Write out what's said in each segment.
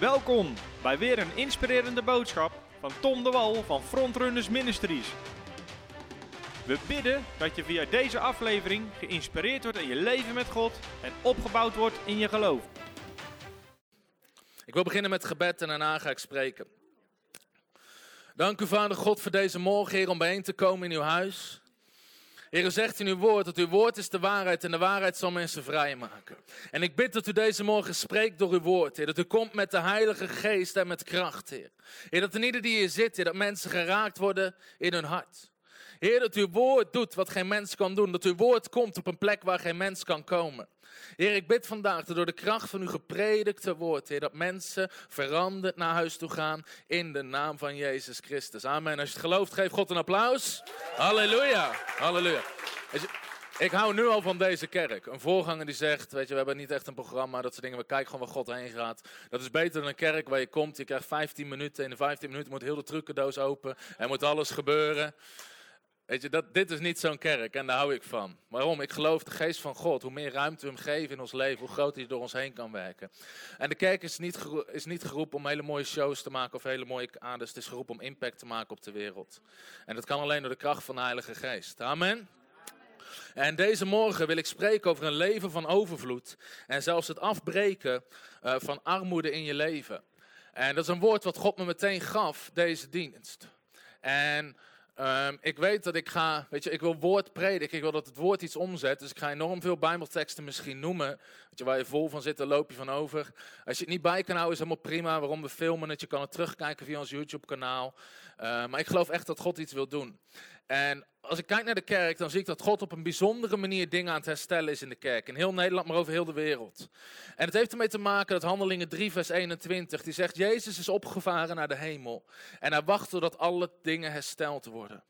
Welkom bij weer een inspirerende boodschap van Tom de Wal van Frontrunners Ministries. We bidden dat je via deze aflevering geïnspireerd wordt in je leven met God en opgebouwd wordt in je geloof. Ik wil beginnen met gebed en daarna ga ik spreken. Dank u, Vader God, voor deze morgen, Heer, om bijeen te komen in uw huis. Heer, u zegt in uw woord dat uw woord is de waarheid en de waarheid zal mensen vrijmaken. En ik bid dat u deze morgen spreekt door uw woord, Heer. Dat u komt met de Heilige Geest en met kracht, Heer. Heer, dat er ieder die hier zit, Heer, dat mensen geraakt worden in hun hart. Heer, dat uw woord doet wat geen mens kan doen. Dat uw woord komt op een plek waar geen mens kan komen. Heer, ik bid vandaag dat door de kracht van uw gepredikte woord, Heer, dat mensen veranderd naar huis toe gaan in de naam van Jezus Christus. Amen. Als je het gelooft, geef God een applaus. Halleluja. Halleluja. Ik hou nu al van deze kerk. Een voorganger die zegt, weet je, we hebben niet echt een programma, dat soort dingen. We kijken gewoon waar God heen gaat. Dat is beter dan een kerk waar je komt, je krijgt 15 minuten. In de 15 minuten moet heel de trucendoos open. Er moet alles gebeuren. Weet je, dat, dit is niet zo'n kerk en daar hou ik van. Waarom? Ik geloof de geest van God. Hoe meer ruimte we hem geven in ons leven, hoe groter hij door ons heen kan werken. En de kerk is niet, is niet geroepen om hele mooie shows te maken of hele mooie kaders. Het is geroepen om impact te maken op de wereld. En dat kan alleen door de kracht van de Heilige Geest. Amen. En deze morgen wil ik spreken over een leven van overvloed. En zelfs het afbreken uh, van armoede in je leven. En dat is een woord wat God me meteen gaf, deze dienst. En Um, ik weet dat ik ga, weet je, ik wil woord prediken, ik wil dat het woord iets omzet. Dus ik ga enorm veel bijbelteksten misschien noemen. Weet je, waar je vol van zit, daar loop je van over. Als je het niet bij kan houden, is helemaal prima. Waarom we filmen het, je kan het terugkijken via ons YouTube kanaal. Uh, maar ik geloof echt dat God iets wil doen. En als ik kijk naar de kerk, dan zie ik dat God op een bijzondere manier dingen aan het herstellen is in de kerk. In heel Nederland, maar over heel de wereld. En het heeft ermee te maken dat Handelingen 3, vers 21, die zegt, Jezus is opgevaren naar de hemel. En hij wacht totdat alle dingen hersteld worden.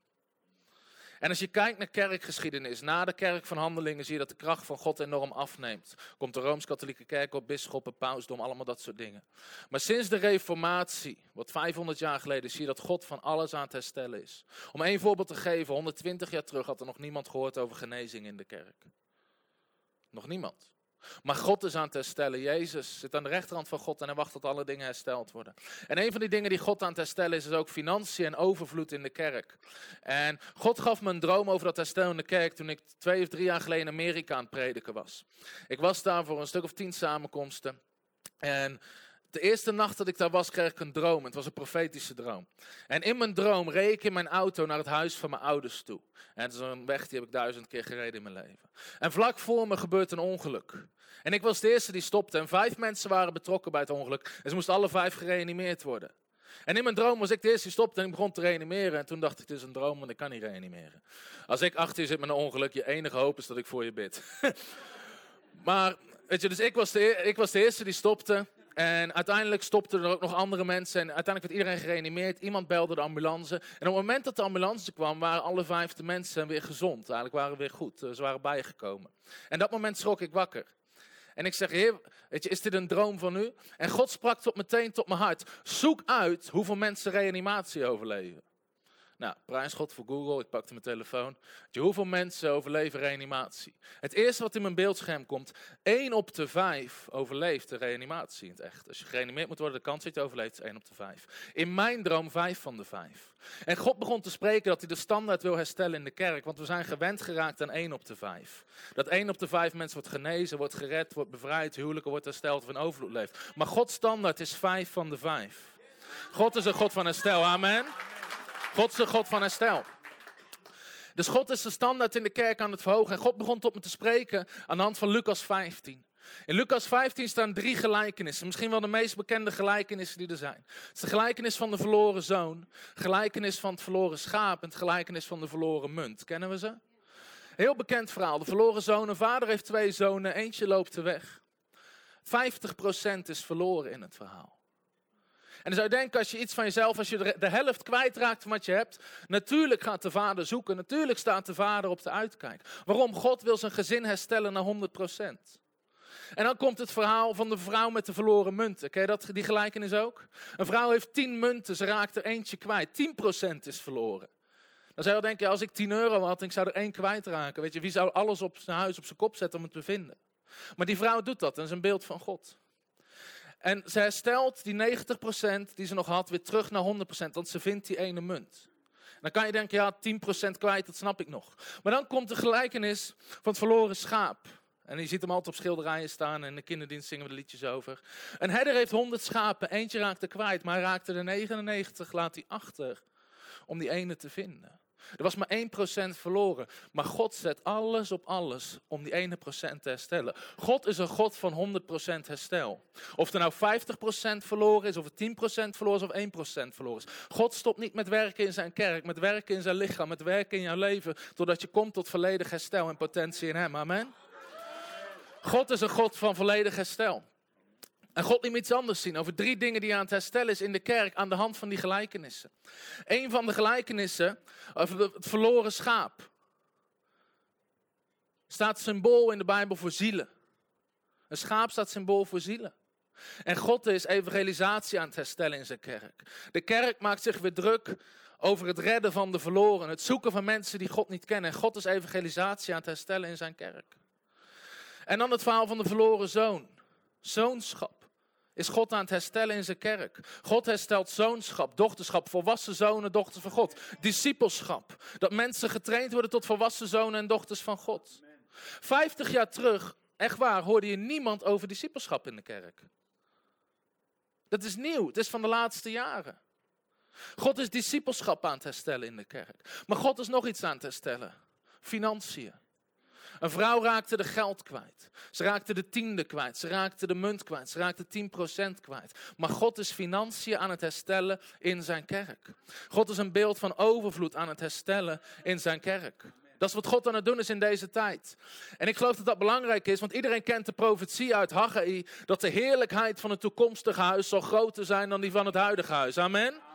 En als je kijkt naar kerkgeschiedenis, na de kerk van handelingen zie je dat de kracht van God enorm afneemt. Komt de Rooms-Katholieke kerk op, bisschoppen, pausdom, allemaal dat soort dingen. Maar sinds de reformatie, wat 500 jaar geleden, zie je dat God van alles aan het herstellen is. Om één voorbeeld te geven, 120 jaar terug had er nog niemand gehoord over genezing in de kerk. Nog niemand. Maar God is aan het herstellen. Jezus zit aan de rechterhand van God en hij wacht tot alle dingen hersteld worden. En een van die dingen die God aan het herstellen is, is ook financiën en overvloed in de kerk. En God gaf me een droom over dat herstel in de kerk toen ik twee of drie jaar geleden in Amerika aan het prediken was. Ik was daar voor een stuk of tien samenkomsten. En de eerste nacht dat ik daar was, kreeg ik een droom. Het was een profetische droom. En in mijn droom reed ik in mijn auto naar het huis van mijn ouders toe. En het is een weg die heb ik duizend keer gereden in mijn leven. En vlak voor me gebeurt een ongeluk. En ik was de eerste die stopte. En vijf mensen waren betrokken bij het ongeluk. En ze moesten alle vijf gereanimeerd worden. En in mijn droom was ik de eerste die stopte en ik begon te reanimeren. En toen dacht ik, het is een droom, want ik kan niet reanimeren. Als ik achter je zit met een ongeluk, je enige hoop is dat ik voor je bid. maar, weet je, dus ik was, de, ik was de eerste die stopte. En uiteindelijk stopten er ook nog andere mensen. En uiteindelijk werd iedereen gereanimeerd. Iemand belde de ambulance. En op het moment dat de ambulance kwam, waren alle vijfde mensen weer gezond. Eigenlijk waren weer goed. Ze waren bijgekomen. En dat moment schrok ik wakker. En ik zeg, weet je, is dit een droom van u? En God sprak tot meteen tot mijn hart. Zoek uit hoeveel mensen reanimatie overleven. Nou, prijs God voor Google. Ik pakte mijn telefoon. Hoeveel mensen overleven reanimatie? Het eerste wat in mijn beeldscherm komt, 1 op de 5 overleeft de reanimatie in het echt. Als je gereanimeerd moet worden, de kans dat je overleeft is 1 op de 5. In mijn droom 5 van de 5. En God begon te spreken dat hij de standaard wil herstellen in de kerk, want we zijn gewend geraakt aan 1 op de 5. Dat 1 op de 5 mensen wordt genezen, wordt gered, wordt bevrijd, huwelijken wordt hersteld of in overvloed leeft. Maar Gods standaard is 5 van de 5. God is een God van herstel, amen. God is de God van herstel. Dus God is de standaard in de kerk aan het verhogen. En God begon tot me te spreken aan de hand van Lucas 15. In Lucas 15 staan drie gelijkenissen. Misschien wel de meest bekende gelijkenissen die er zijn. Het is de gelijkenis van de verloren zoon, gelijkenis van het verloren schaap en het gelijkenis van de verloren munt. Kennen we ze? Heel bekend verhaal. De verloren zoon, een vader heeft twee zonen, eentje loopt er weg. 50% is verloren in het verhaal. En dan zou je denken, als je iets van jezelf, als je de helft kwijtraakt van wat je hebt, natuurlijk gaat de vader zoeken. Natuurlijk staat de vader op de uitkijk. Waarom? God wil zijn gezin herstellen naar 100%. En dan komt het verhaal van de vrouw met de verloren munten. Ken je dat, die gelijkenis ook? Een vrouw heeft 10 munten, ze raakt er eentje kwijt. 10% is verloren. Dan zou je denken, als ik 10 euro had ik zou er één kwijtraken. Weet je, wie zou alles op zijn huis op zijn kop zetten om het te vinden? Maar die vrouw doet dat, dat is een beeld van God. En ze herstelt die 90% die ze nog had weer terug naar 100%, want ze vindt die ene munt. Dan kan je denken, ja, 10% kwijt, dat snap ik nog. Maar dan komt de gelijkenis van het verloren schaap. En je ziet hem altijd op schilderijen staan en in de kinderdienst zingen we er liedjes over. Een herder heeft 100 schapen, eentje raakte kwijt, maar hij raakte de 99, laat hij achter om die ene te vinden. Er was maar 1% verloren. Maar God zet alles op alles om die ene procent te herstellen. God is een God van 100% herstel. Of er nou 50% verloren is, of het 10% verloren is, of 1% verloren is. God stopt niet met werken in zijn kerk, met werken in zijn lichaam, met werken in jouw leven. Totdat je komt tot volledig herstel en potentie in hem. Amen. God is een God van volledig herstel. En God liet iets anders zien over drie dingen die aan het herstellen is in de kerk aan de hand van die gelijkenissen. Een van de gelijkenissen over het verloren schaap staat symbool in de Bijbel voor zielen. Een schaap staat symbool voor zielen. En God is evangelisatie aan het herstellen in zijn kerk. De kerk maakt zich weer druk over het redden van de verloren, het zoeken van mensen die God niet kennen. En God is evangelisatie aan het herstellen in zijn kerk. En dan het verhaal van de verloren zoon. Zoonschap is God aan het herstellen in zijn kerk. God herstelt zoonschap, dochterschap, volwassen zonen, dochters van God. Discipelschap. Dat mensen getraind worden tot volwassen zonen en dochters van God. Vijftig jaar terug, echt waar, hoorde je niemand over discipelschap in de kerk. Dat is nieuw, het is van de laatste jaren. God is discipelschap aan het herstellen in de kerk. Maar God is nog iets aan het herstellen. Financiën. Een vrouw raakte de geld kwijt. Ze raakte de tiende kwijt. Ze raakte de munt kwijt. Ze raakte 10% kwijt. Maar God is financiën aan het herstellen in zijn kerk. God is een beeld van overvloed aan het herstellen in zijn kerk. Dat is wat God aan het doen is in deze tijd. En ik geloof dat dat belangrijk is, want iedereen kent de profetie uit Haggai dat de heerlijkheid van het toekomstige huis zal groter zijn dan die van het huidige huis. Amen.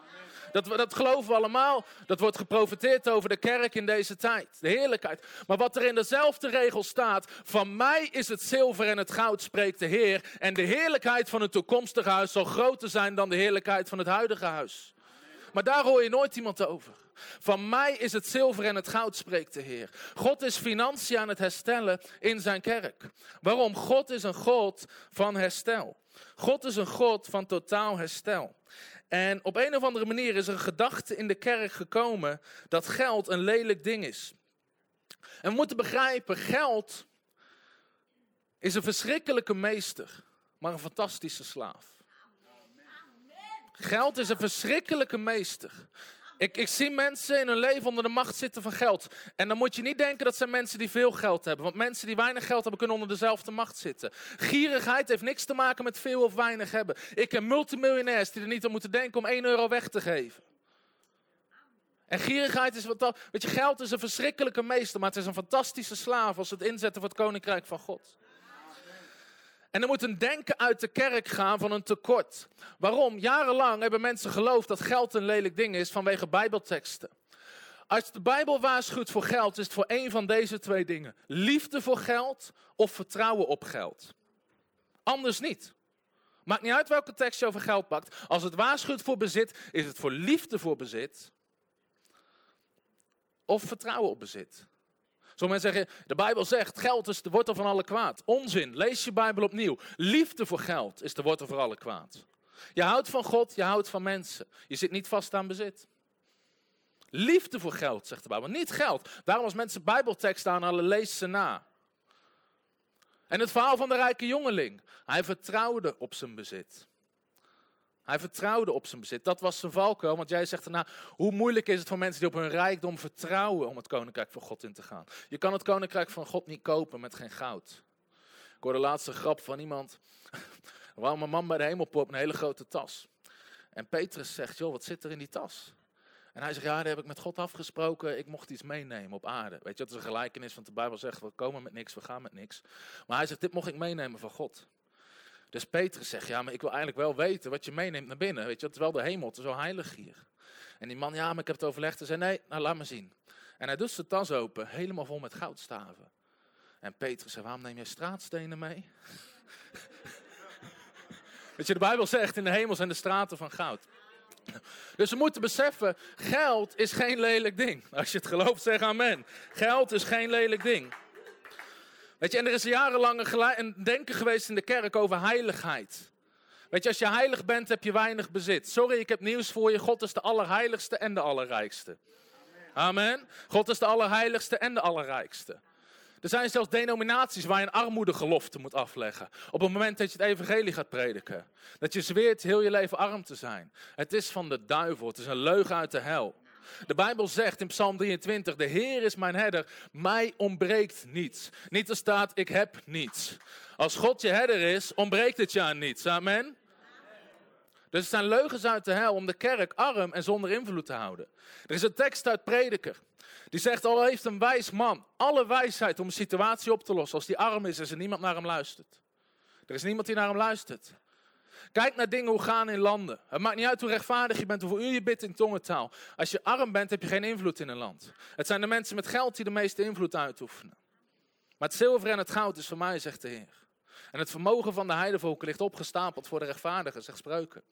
Dat, dat geloven we allemaal. Dat wordt geprofiteerd over de kerk in deze tijd. De heerlijkheid. Maar wat er in dezelfde regel staat. Van mij is het zilver en het goud, spreekt de Heer. En de heerlijkheid van het toekomstige huis zal groter zijn dan de heerlijkheid van het huidige huis. Maar daar hoor je nooit iemand over. Van mij is het zilver en het goud, spreekt de Heer. God is financiën aan het herstellen in zijn kerk. Waarom? God is een God van herstel. God is een God van totaal herstel. En op een of andere manier is er een gedachte in de kerk gekomen dat geld een lelijk ding is. En we moeten begrijpen, geld is een verschrikkelijke meester, maar een fantastische slaaf. Geld is een verschrikkelijke meester. Ik, ik zie mensen in hun leven onder de macht zitten van geld. En dan moet je niet denken dat zijn mensen die veel geld hebben. Want mensen die weinig geld hebben kunnen onder dezelfde macht zitten. Gierigheid heeft niks te maken met veel of weinig hebben. Ik ken multimiljonairs die er niet aan moeten denken om 1 euro weg te geven. En gierigheid is wat dat. Weet je, geld is een verschrikkelijke meester, maar het is een fantastische slaaf als het inzetten voor het koninkrijk van God. En er moet een denken uit de kerk gaan van een tekort. Waarom? Jarenlang hebben mensen geloofd dat geld een lelijk ding is vanwege Bijbelteksten. Als de Bijbel waarschuwt voor geld, is het voor één van deze twee dingen: liefde voor geld of vertrouwen op geld. Anders niet. Maakt niet uit welke tekst je over geld pakt. Als het waarschuwt voor bezit, is het voor liefde voor bezit of vertrouwen op bezit. Sommigen zeggen, de Bijbel zegt, geld is de wortel van alle kwaad. Onzin, lees je Bijbel opnieuw. Liefde voor geld is de wortel van alle kwaad. Je houdt van God, je houdt van mensen. Je zit niet vast aan bezit. Liefde voor geld, zegt de Bijbel. Niet geld. Daarom als mensen Bijbelteksten aanhalen, lees ze na. En het verhaal van de rijke jongeling. Hij vertrouwde op zijn bezit. Hij vertrouwde op zijn bezit. Dat was zijn valkuil. Want jij zegt daarna, hoe moeilijk is het voor mensen die op hun rijkdom vertrouwen om het koninkrijk van God in te gaan. Je kan het koninkrijk van God niet kopen met geen goud. Ik hoorde de laatste grap van iemand. Kwam een man bij de hemelpoort een hele grote tas. En Petrus zegt, joh, wat zit er in die tas? En hij zegt, ja, daar heb ik met God afgesproken. Ik mocht iets meenemen op aarde. Weet je, dat is een gelijkenis, want de Bijbel zegt, we komen met niks, we gaan met niks. Maar hij zegt, dit mocht ik meenemen van God. Dus Petrus zegt, ja, maar ik wil eigenlijk wel weten wat je meeneemt naar binnen. Weet je, het is wel de hemel, het is wel heilig hier. En die man, ja, maar ik heb het overlegd. Hij zei, nee, nou laat me zien. En hij doet zijn tas open, helemaal vol met goudstaven. En Petrus zei, waarom neem je straatstenen mee? Weet je, de Bijbel zegt, in de hemel zijn de straten van goud. Dus we moeten beseffen, geld is geen lelijk ding. Als je het gelooft, zeg amen. Geld is geen lelijk ding. Weet je, en er is jarenlang een denken geweest in de kerk over heiligheid. Weet je, als je heilig bent, heb je weinig bezit. Sorry, ik heb nieuws voor je. God is de allerheiligste en de allerrijkste. Amen. God is de allerheiligste en de allerrijkste. Er zijn zelfs denominaties waar je een armoedegelofte moet afleggen. Op het moment dat je het evangelie gaat prediken. Dat je zweert heel je leven arm te zijn. Het is van de duivel. Het is een leugen uit de hel. De Bijbel zegt in Psalm 23, de Heer is mijn herder, mij ontbreekt niets. Niet er staat, ik heb niets. Als God je herder is, ontbreekt het je aan niets. Amen. Dus het zijn leugens uit de hel om de kerk arm en zonder invloed te houden. Er is een tekst uit Prediker. Die zegt, al heeft een wijs man alle wijsheid om een situatie op te lossen. Als die arm is, is er niemand naar hem luistert. Er is niemand die naar hem luistert. Kijk naar dingen hoe gaan in landen. Het maakt niet uit hoe rechtvaardig je bent, hoeveel uur je bidt in tongentaal. Als je arm bent, heb je geen invloed in een land. Het zijn de mensen met geld die de meeste invloed uitoefenen. Maar het zilver en het goud is voor mij, zegt de Heer. En het vermogen van de heidevolken ligt opgestapeld voor de rechtvaardigen, zegt spreuken.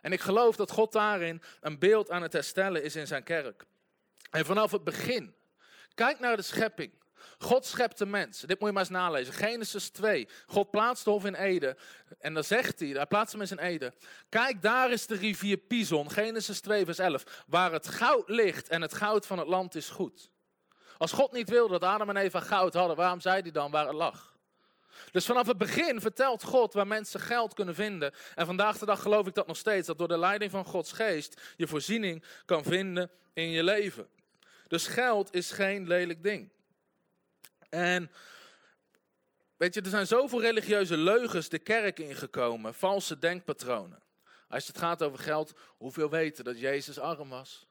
En ik geloof dat God daarin een beeld aan het herstellen is in zijn kerk. En vanaf het begin, kijk naar de schepping. God schept de mens. Dit moet je maar eens nalezen. Genesis 2. God plaatst de hof in Eden. En dan zegt hij, hij plaatst hem in Eden. Kijk, daar is de rivier Pison. Genesis 2 vers 11. Waar het goud ligt en het goud van het land is goed. Als God niet wilde dat Adam en Eva goud hadden, waarom zei hij dan waar het lag? Dus vanaf het begin vertelt God waar mensen geld kunnen vinden. En vandaag de dag geloof ik dat nog steeds, dat door de leiding van Gods geest je voorziening kan vinden in je leven. Dus geld is geen lelijk ding. En weet je, er zijn zoveel religieuze leugens de kerk ingekomen, valse denkpatronen. Als het gaat over geld, hoeveel weten dat Jezus arm was?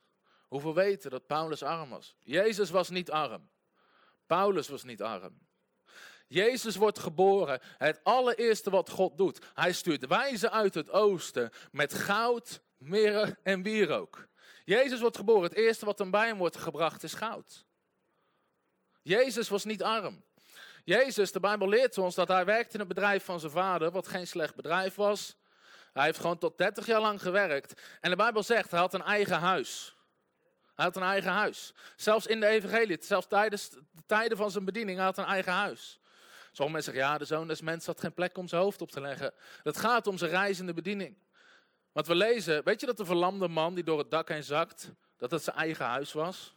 Hoeveel weten dat Paulus arm was? Jezus was niet arm. Paulus was niet arm. Jezus wordt geboren. Het allereerste wat God doet. Hij stuurt wijzen uit het oosten met goud, mirre en wierook. Jezus wordt geboren. Het eerste wat hem bij hem wordt gebracht is goud. Jezus was niet arm. Jezus, de Bijbel leert ons dat hij werkte in het bedrijf van zijn vader, wat geen slecht bedrijf was. Hij heeft gewoon tot 30 jaar lang gewerkt. En de Bijbel zegt, hij had een eigen huis. Hij had een eigen huis. Zelfs in de evangelie, zelfs tijdens de tijden van zijn bediening, hij had een eigen huis. Sommige mensen zeggen, ja, de zoon des mensen had geen plek om zijn hoofd op te leggen. Dat gaat om zijn reizende bediening. Want we lezen, weet je dat de verlamde man die door het dak heen zakt, dat het zijn eigen huis was?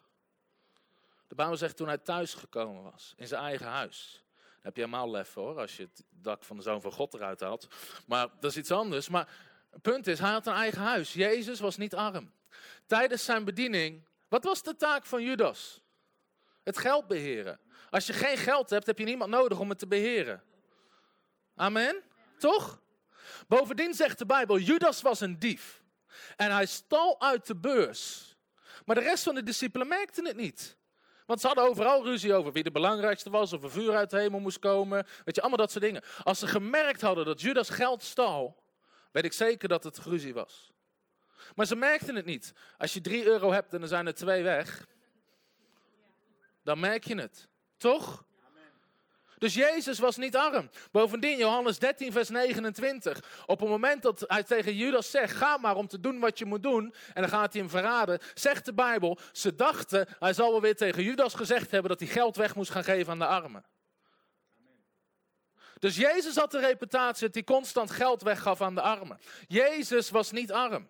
De Bijbel zegt toen hij thuis gekomen was, in zijn eigen huis. Heb je helemaal lef hoor, als je het dak van de Zoon van God eruit haalt. Maar dat is iets anders. Maar het punt is, hij had een eigen huis. Jezus was niet arm. Tijdens zijn bediening, wat was de taak van Judas? Het geld beheren. Als je geen geld hebt, heb je niemand nodig om het te beheren. Amen? Toch? Bovendien zegt de Bijbel, Judas was een dief. En hij stal uit de beurs. Maar de rest van de discipelen merkten het niet. Want ze hadden overal ruzie over wie de belangrijkste was, of er vuur uit de hemel moest komen. Weet je, allemaal dat soort dingen. Als ze gemerkt hadden dat Judas geld stal, weet ik zeker dat het ruzie was. Maar ze merkten het niet. Als je 3 euro hebt en er zijn er twee weg, dan merk je het. Toch? Dus Jezus was niet arm. Bovendien, Johannes 13, vers 29. Op het moment dat hij tegen Judas zegt: Ga maar om te doen wat je moet doen. En dan gaat hij hem verraden. Zegt de Bijbel: Ze dachten, hij zal wel weer tegen Judas gezegd hebben dat hij geld weg moest gaan geven aan de armen. Dus Jezus had de reputatie dat hij constant geld weggaf aan de armen. Jezus was niet arm.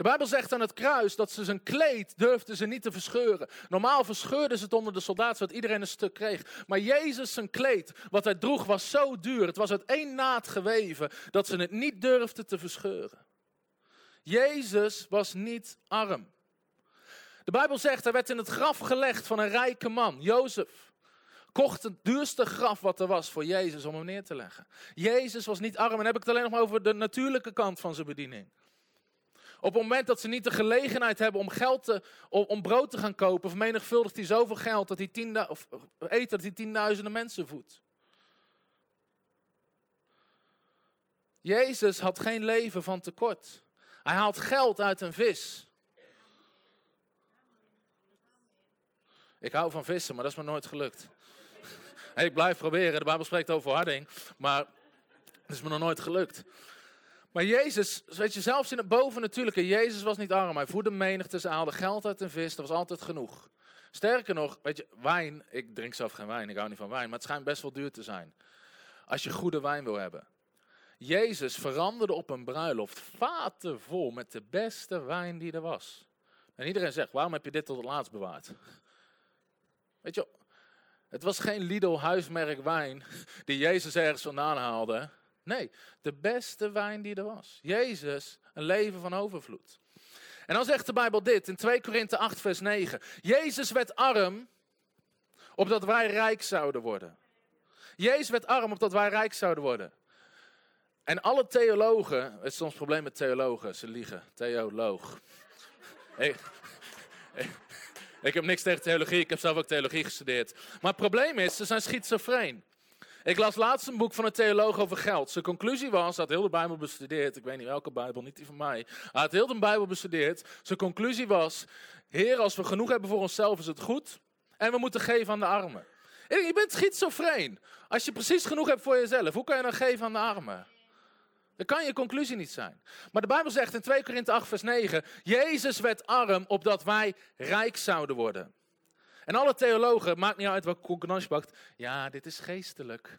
De Bijbel zegt aan het kruis dat ze zijn kleed durfden ze niet te verscheuren. Normaal verscheurden ze het onder de soldaten zodat iedereen een stuk kreeg. Maar Jezus zijn kleed, wat hij droeg, was zo duur. Het was uit één naad geweven dat ze het niet durfden te verscheuren. Jezus was niet arm. De Bijbel zegt, hij werd in het graf gelegd van een rijke man, Jozef. Kocht het duurste graf wat er was voor Jezus om hem neer te leggen. Jezus was niet arm en heb ik het alleen nog over de natuurlijke kant van zijn bediening. Op het moment dat ze niet de gelegenheid hebben om, geld te, om, brood te gaan kopen, vermenigvuldigt hij zoveel geld dat hij tien, of eten dat hij tienduizenden mensen voedt. Jezus had geen leven van tekort. Hij haalt geld uit een vis. Ik hou van vissen, maar dat is me nooit gelukt. ik blijf proberen. De Bijbel spreekt over harding, maar dat is me nog nooit gelukt. Maar Jezus, weet je, zelfs in het bovennatuurlijke, Jezus was niet arm. Hij voedde menigte, ze haalde geld uit een vis, dat was altijd genoeg. Sterker nog, weet je, wijn, ik drink zelf geen wijn, ik hou niet van wijn, maar het schijnt best wel duur te zijn. Als je goede wijn wil hebben. Jezus veranderde op een bruiloft vaten vol met de beste wijn die er was. En iedereen zegt, waarom heb je dit tot het laatst bewaard? Weet je, het was geen Lidl huismerk wijn die Jezus ergens vandaan haalde. Nee, de beste wijn die er was. Jezus, een leven van overvloed. En dan zegt de Bijbel dit in 2 Korinthe 8, vers 9. Jezus werd arm, opdat wij rijk zouden worden. Jezus werd arm, opdat wij rijk zouden worden. En alle theologen, het is soms probleem met theologen, ze liegen. Theoloog. Ik heb niks tegen theologie, ik heb zelf ook theologie gestudeerd. Maar het probleem is, ze zijn schizofreen. Ik las laatst een boek van een theoloog over geld. Zijn conclusie was, hij had heel de Bijbel bestudeerd. Ik weet niet welke Bijbel, niet die van mij. Hij had heel de Bijbel bestudeerd. Zijn conclusie was, Heer, als we genoeg hebben voor onszelf is het goed. En we moeten geven aan de armen. Je bent schizofreen. Als je precies genoeg hebt voor jezelf, hoe kan je dan geven aan de armen? Dat kan je conclusie niet zijn. Maar de Bijbel zegt in 2 Korinthe 8, vers 9: Jezus werd arm opdat wij rijk zouden worden. En alle theologen, maakt niet uit welke concordance je pakt, ja, dit is geestelijk.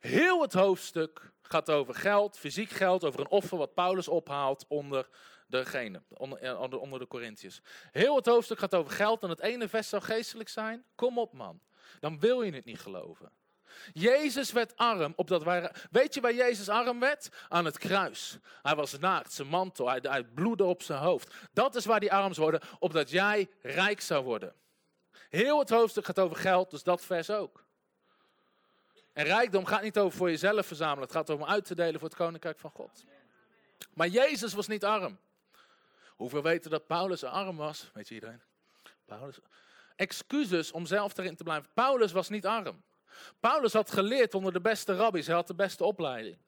Heel het hoofdstuk gaat over geld, fysiek geld, over een offer wat Paulus ophaalt onder degene, onder, onder de Corinthiërs. Heel het hoofdstuk gaat over geld en het ene vers zou geestelijk zijn. Kom op man, dan wil je het niet geloven. Jezus werd arm, opdat wij... Weet je waar Jezus arm werd? Aan het kruis. Hij was naakt, zijn mantel, hij, hij bloedde op zijn hoofd. Dat is waar die arm zou worden, opdat jij rijk zou worden. Heel het hoofdstuk gaat over geld, dus dat vers ook. En rijkdom gaat niet over voor jezelf verzamelen, het gaat om uit te delen voor het koninkrijk van God. Maar Jezus was niet arm. Hoeveel weten dat Paulus arm was? Weet je iedereen? Paulus. Excuses om zelf erin te blijven. Paulus was niet arm. Paulus had geleerd onder de beste rabbis, hij had de beste opleiding.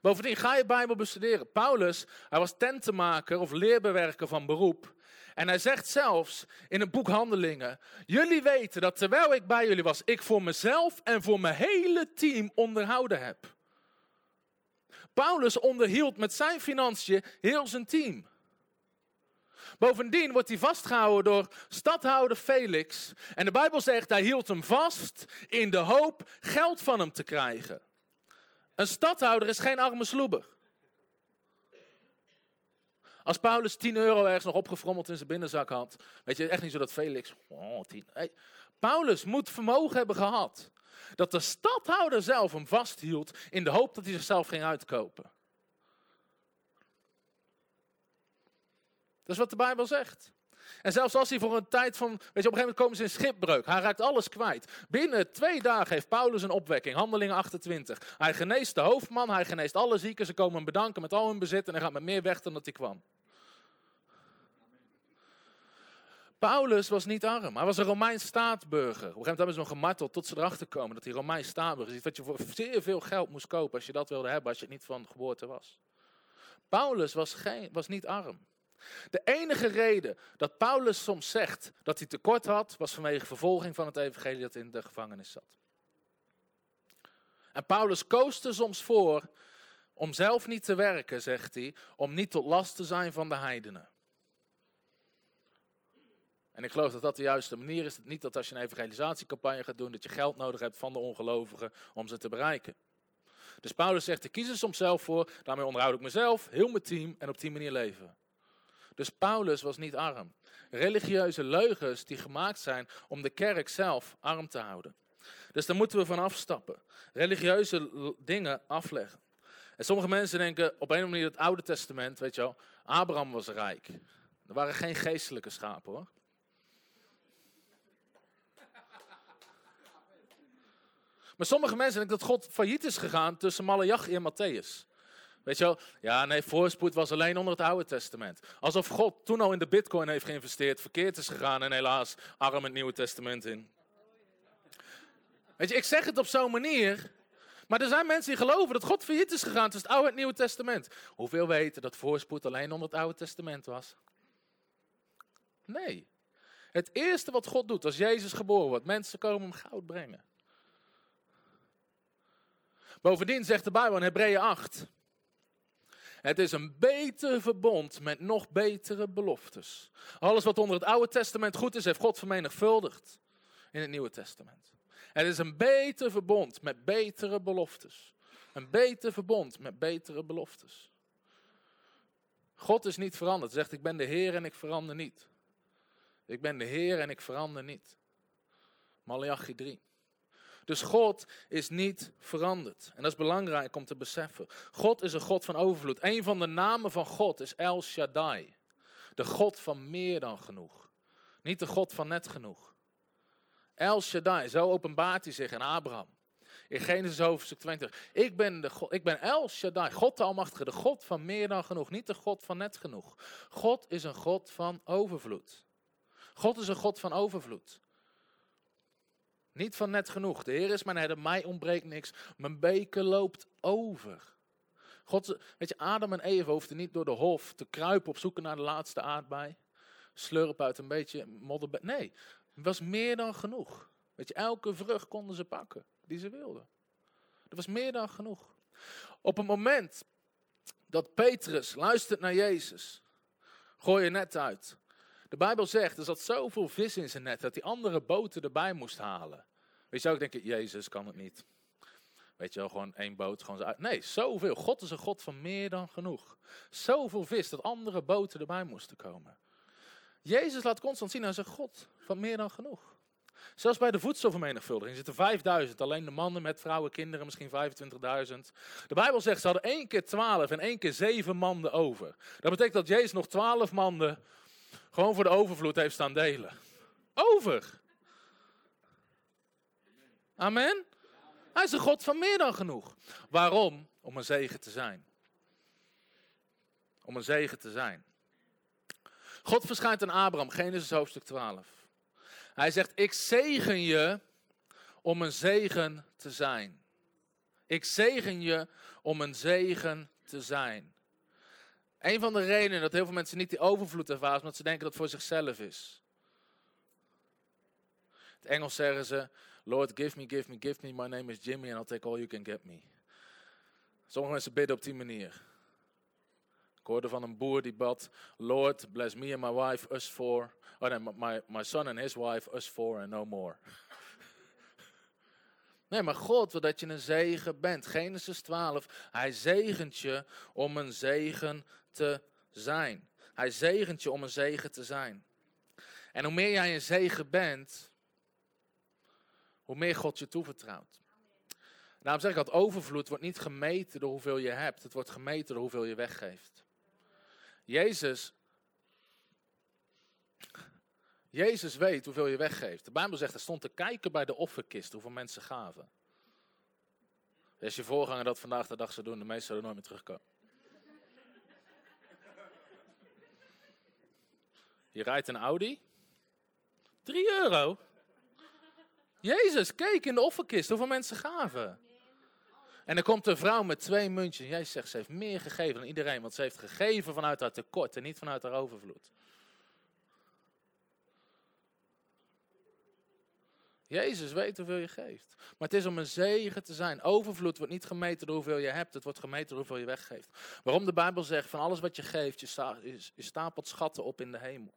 Bovendien, ga je Bijbel bestuderen. Paulus, hij was tentenmaker of leerbewerker van beroep. En hij zegt zelfs in het boek Handelingen: Jullie weten dat terwijl ik bij jullie was, ik voor mezelf en voor mijn hele team onderhouden heb. Paulus onderhield met zijn financiën heel zijn team. Bovendien wordt hij vastgehouden door stadhouder Felix. En de Bijbel zegt, hij hield hem vast in de hoop geld van hem te krijgen. Een stadhouder is geen arme sloeber. Als Paulus 10 euro ergens nog opgefrommeld in zijn binnenzak had, weet je echt niet zo dat Felix. Oh, 10. Hey, Paulus moet vermogen hebben gehad. Dat de stadhouder zelf hem vasthield in de hoop dat hij zichzelf ging uitkopen. Dat is wat de Bijbel zegt. En zelfs als hij voor een tijd van, weet je, op een gegeven moment komen ze in schipbreuk. Hij raakt alles kwijt. Binnen twee dagen heeft Paulus een opwekking, handelingen 28. Hij geneest de hoofdman, hij geneest alle zieken. Ze komen hem bedanken met al hun bezit en hij gaat met meer weg dan dat hij kwam. Paulus was niet arm. Hij was een Romeins staatsburger. Op een gegeven moment hebben ze hem gemarteld tot ze erachter komen dat hij Romeins staatsburger is. Dat je voor zeer veel geld moest kopen als je dat wilde hebben, als je het niet van geboorte was. Paulus was, geen, was niet arm. De enige reden dat Paulus soms zegt dat hij tekort had, was vanwege vervolging van het evangelie dat in de gevangenis zat. En Paulus koos er soms voor om zelf niet te werken, zegt hij, om niet tot last te zijn van de heidenen. En ik geloof dat dat de juiste manier is. Niet dat als je een evangelisatiecampagne gaat doen, dat je geld nodig hebt van de ongelovigen om ze te bereiken. Dus Paulus zegt, ik kies er soms zelf voor, daarmee onderhoud ik mezelf, heel mijn team en op die manier leven. Dus Paulus was niet arm. Religieuze leugens die gemaakt zijn om de kerk zelf arm te houden. Dus daar moeten we van afstappen. Religieuze dingen afleggen. En sommige mensen denken op een of andere manier het Oude Testament, weet je wel, Abraham was rijk. Er waren geen geestelijke schapen hoor. Maar sommige mensen denken dat God failliet is gegaan tussen Malachi en Matthäus. Weet je wel? Ja, nee, voorspoed was alleen onder het Oude Testament. Alsof God toen al in de bitcoin heeft geïnvesteerd, verkeerd is gegaan en helaas arm het Nieuwe Testament in. Weet je, ik zeg het op zo'n manier, maar er zijn mensen die geloven dat God failliet is gegaan tussen het Oude en het Nieuwe Testament. Hoeveel weten dat voorspoed alleen onder het Oude Testament was? Nee. Het eerste wat God doet als Jezus geboren wordt, mensen komen hem goud brengen. Bovendien zegt de Bijbel in Hebreeën 8. Het is een beter verbond met nog betere beloftes. Alles wat onder het Oude Testament goed is, heeft God vermenigvuldigd in het Nieuwe Testament. Het is een beter verbond met betere beloftes. Een beter verbond met betere beloftes. God is niet veranderd. Zegt, ik ben de Heer en ik verander niet. Ik ben de Heer en ik verander niet. Malachi 3. Dus God is niet veranderd. En dat is belangrijk om te beseffen. God is een God van overvloed. Een van de namen van God is El Shaddai. De God van meer dan genoeg. Niet de God van net genoeg. El Shaddai, zo openbaart hij zich aan Abraham. In Genesis hoofdstuk 20. Ik ben, de God, ik ben El Shaddai, God de Almachtige, de God van meer dan genoeg. Niet de God van net genoeg. God is een God van overvloed. God is een God van overvloed. Niet van net genoeg. De Heer is mijn herder, mij ontbreekt niks. Mijn beker loopt over. God, weet je, Adam en Eva hoefden niet door de hof te kruipen op zoek naar de laatste aardbei. Slurp uit een beetje modder. Nee, het was meer dan genoeg. Weet je, elke vrucht konden ze pakken die ze wilden. Dat was meer dan genoeg. Op het moment dat Petrus luistert naar Jezus, gooi je net uit. De Bijbel zegt, er zat zoveel vis in zijn net dat hij andere boten erbij moest halen. Weet je, ook denken, Jezus kan het niet. Weet je wel, gewoon één boot. Gewoon zo. Nee, zoveel. God is een God van meer dan genoeg. Zoveel vis dat andere boten erbij moesten komen. Jezus laat constant zien, hij is een God van meer dan genoeg. Zelfs bij de voedselvermenigvuldiging zitten 5000. Alleen de mannen met vrouwen, kinderen misschien 25.000. De Bijbel zegt ze hadden één keer 12 en één keer zeven manden over. Dat betekent dat Jezus nog 12 manden gewoon voor de overvloed heeft staan delen. Over. Amen. Hij is een God van meer dan genoeg. Waarom? Om een zegen te zijn. Om een zegen te zijn. God verschijnt aan Abraham, Genesis hoofdstuk 12. Hij zegt, ik zegen je om een zegen te zijn. Ik zegen je om een zegen te zijn. Een van de redenen dat heel veel mensen niet die overvloed ervaren, is omdat ze denken dat het voor zichzelf is. In het Engels zeggen ze, Lord, give me, give me, give me, my name is Jimmy and I'll take all you can get me. Sommige mensen bidden op die manier. Ik hoorde van een boer die bad, Lord, bless me and my wife, us four. Oh nee, my, my son and his wife, us four and no more. Nee, maar God wil dat je een zegen bent. Genesis 12. Hij zegent je om een zegen te zijn. Hij zegent je om een zegen te zijn. En hoe meer jij een zegen bent, hoe meer God je toevertrouwt. Daarom zeg ik dat overvloed wordt niet gemeten door hoeveel je hebt. Het wordt gemeten door hoeveel je weggeeft. Jezus, Jezus weet hoeveel je weggeeft. De Bijbel zegt, er stond te kijken bij de offerkist hoeveel mensen gaven. Als je voorganger dat vandaag de dag zou doen, de meesten zouden nooit meer terugkomen. Je rijdt een Audi. 3 euro. Jezus, kijk in de offerkist hoeveel mensen gaven. En dan komt een vrouw met twee muntjes. En Jezus zegt, ze heeft meer gegeven dan iedereen. Want ze heeft gegeven vanuit haar tekort en niet vanuit haar overvloed. Jezus weet hoeveel je geeft. Maar het is om een zegen te zijn. Overvloed wordt niet gemeten door hoeveel je hebt. Het wordt gemeten door hoeveel je weggeeft. Waarom de Bijbel zegt, van alles wat je geeft, je stapelt schatten op in de hemel.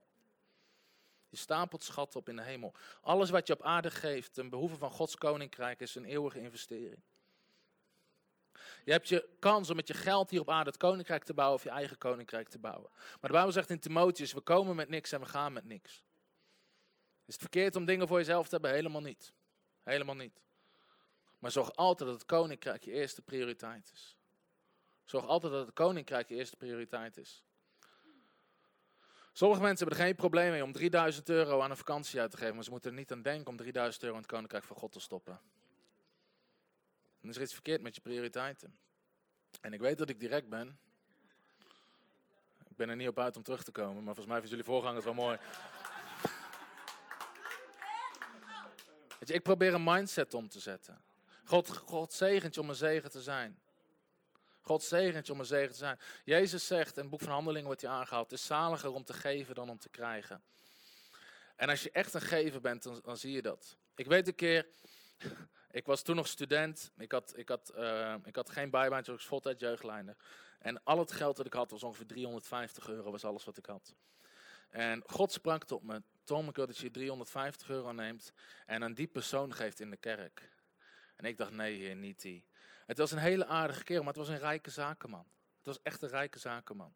Je stapelt schatten op in de hemel. Alles wat je op aarde geeft, ten behoeve van Gods koninkrijk, is een eeuwige investering. Je hebt je kans om met je geld hier op aarde het koninkrijk te bouwen of je eigen koninkrijk te bouwen. Maar de Bijbel zegt in Timotheus, we komen met niks en we gaan met niks. Is het verkeerd om dingen voor jezelf te hebben? Helemaal niet. Helemaal niet. Maar zorg altijd dat het koninkrijk je eerste prioriteit is. Zorg altijd dat het koninkrijk je eerste prioriteit is. Sommige mensen hebben er geen probleem mee om 3000 euro aan een vakantie uit te geven, maar ze moeten er niet aan denken om 3000 euro in het koninkrijk van God te stoppen. Dan is er iets verkeerd met je prioriteiten. En ik weet dat ik direct ben. Ik ben er niet op uit om terug te komen, maar volgens mij vinden jullie voorgangers wel mooi. Weet je, ik probeer een mindset om te zetten. God, God zegent je om een zegen te zijn. God zegent je om een zegen te zijn. Jezus zegt, in het boek van Handelingen wordt hij aangehaald, het is zaliger om te geven dan om te krijgen. En als je echt een gever bent, dan, dan zie je dat. Ik weet een keer, ik was toen nog student, ik had, ik had, uh, ik had geen bijbaantje, ik was voltijd jeugdlijner. En al het geld dat ik had was ongeveer 350 euro, was alles wat ik had. En God sprak tot me, Tom, ik wil dat je 350 euro neemt en aan die persoon geeft in de kerk. En ik dacht, nee heer, niet die. Het was een hele aardige kerel, maar het was een rijke zakenman. Het was echt een rijke zakenman.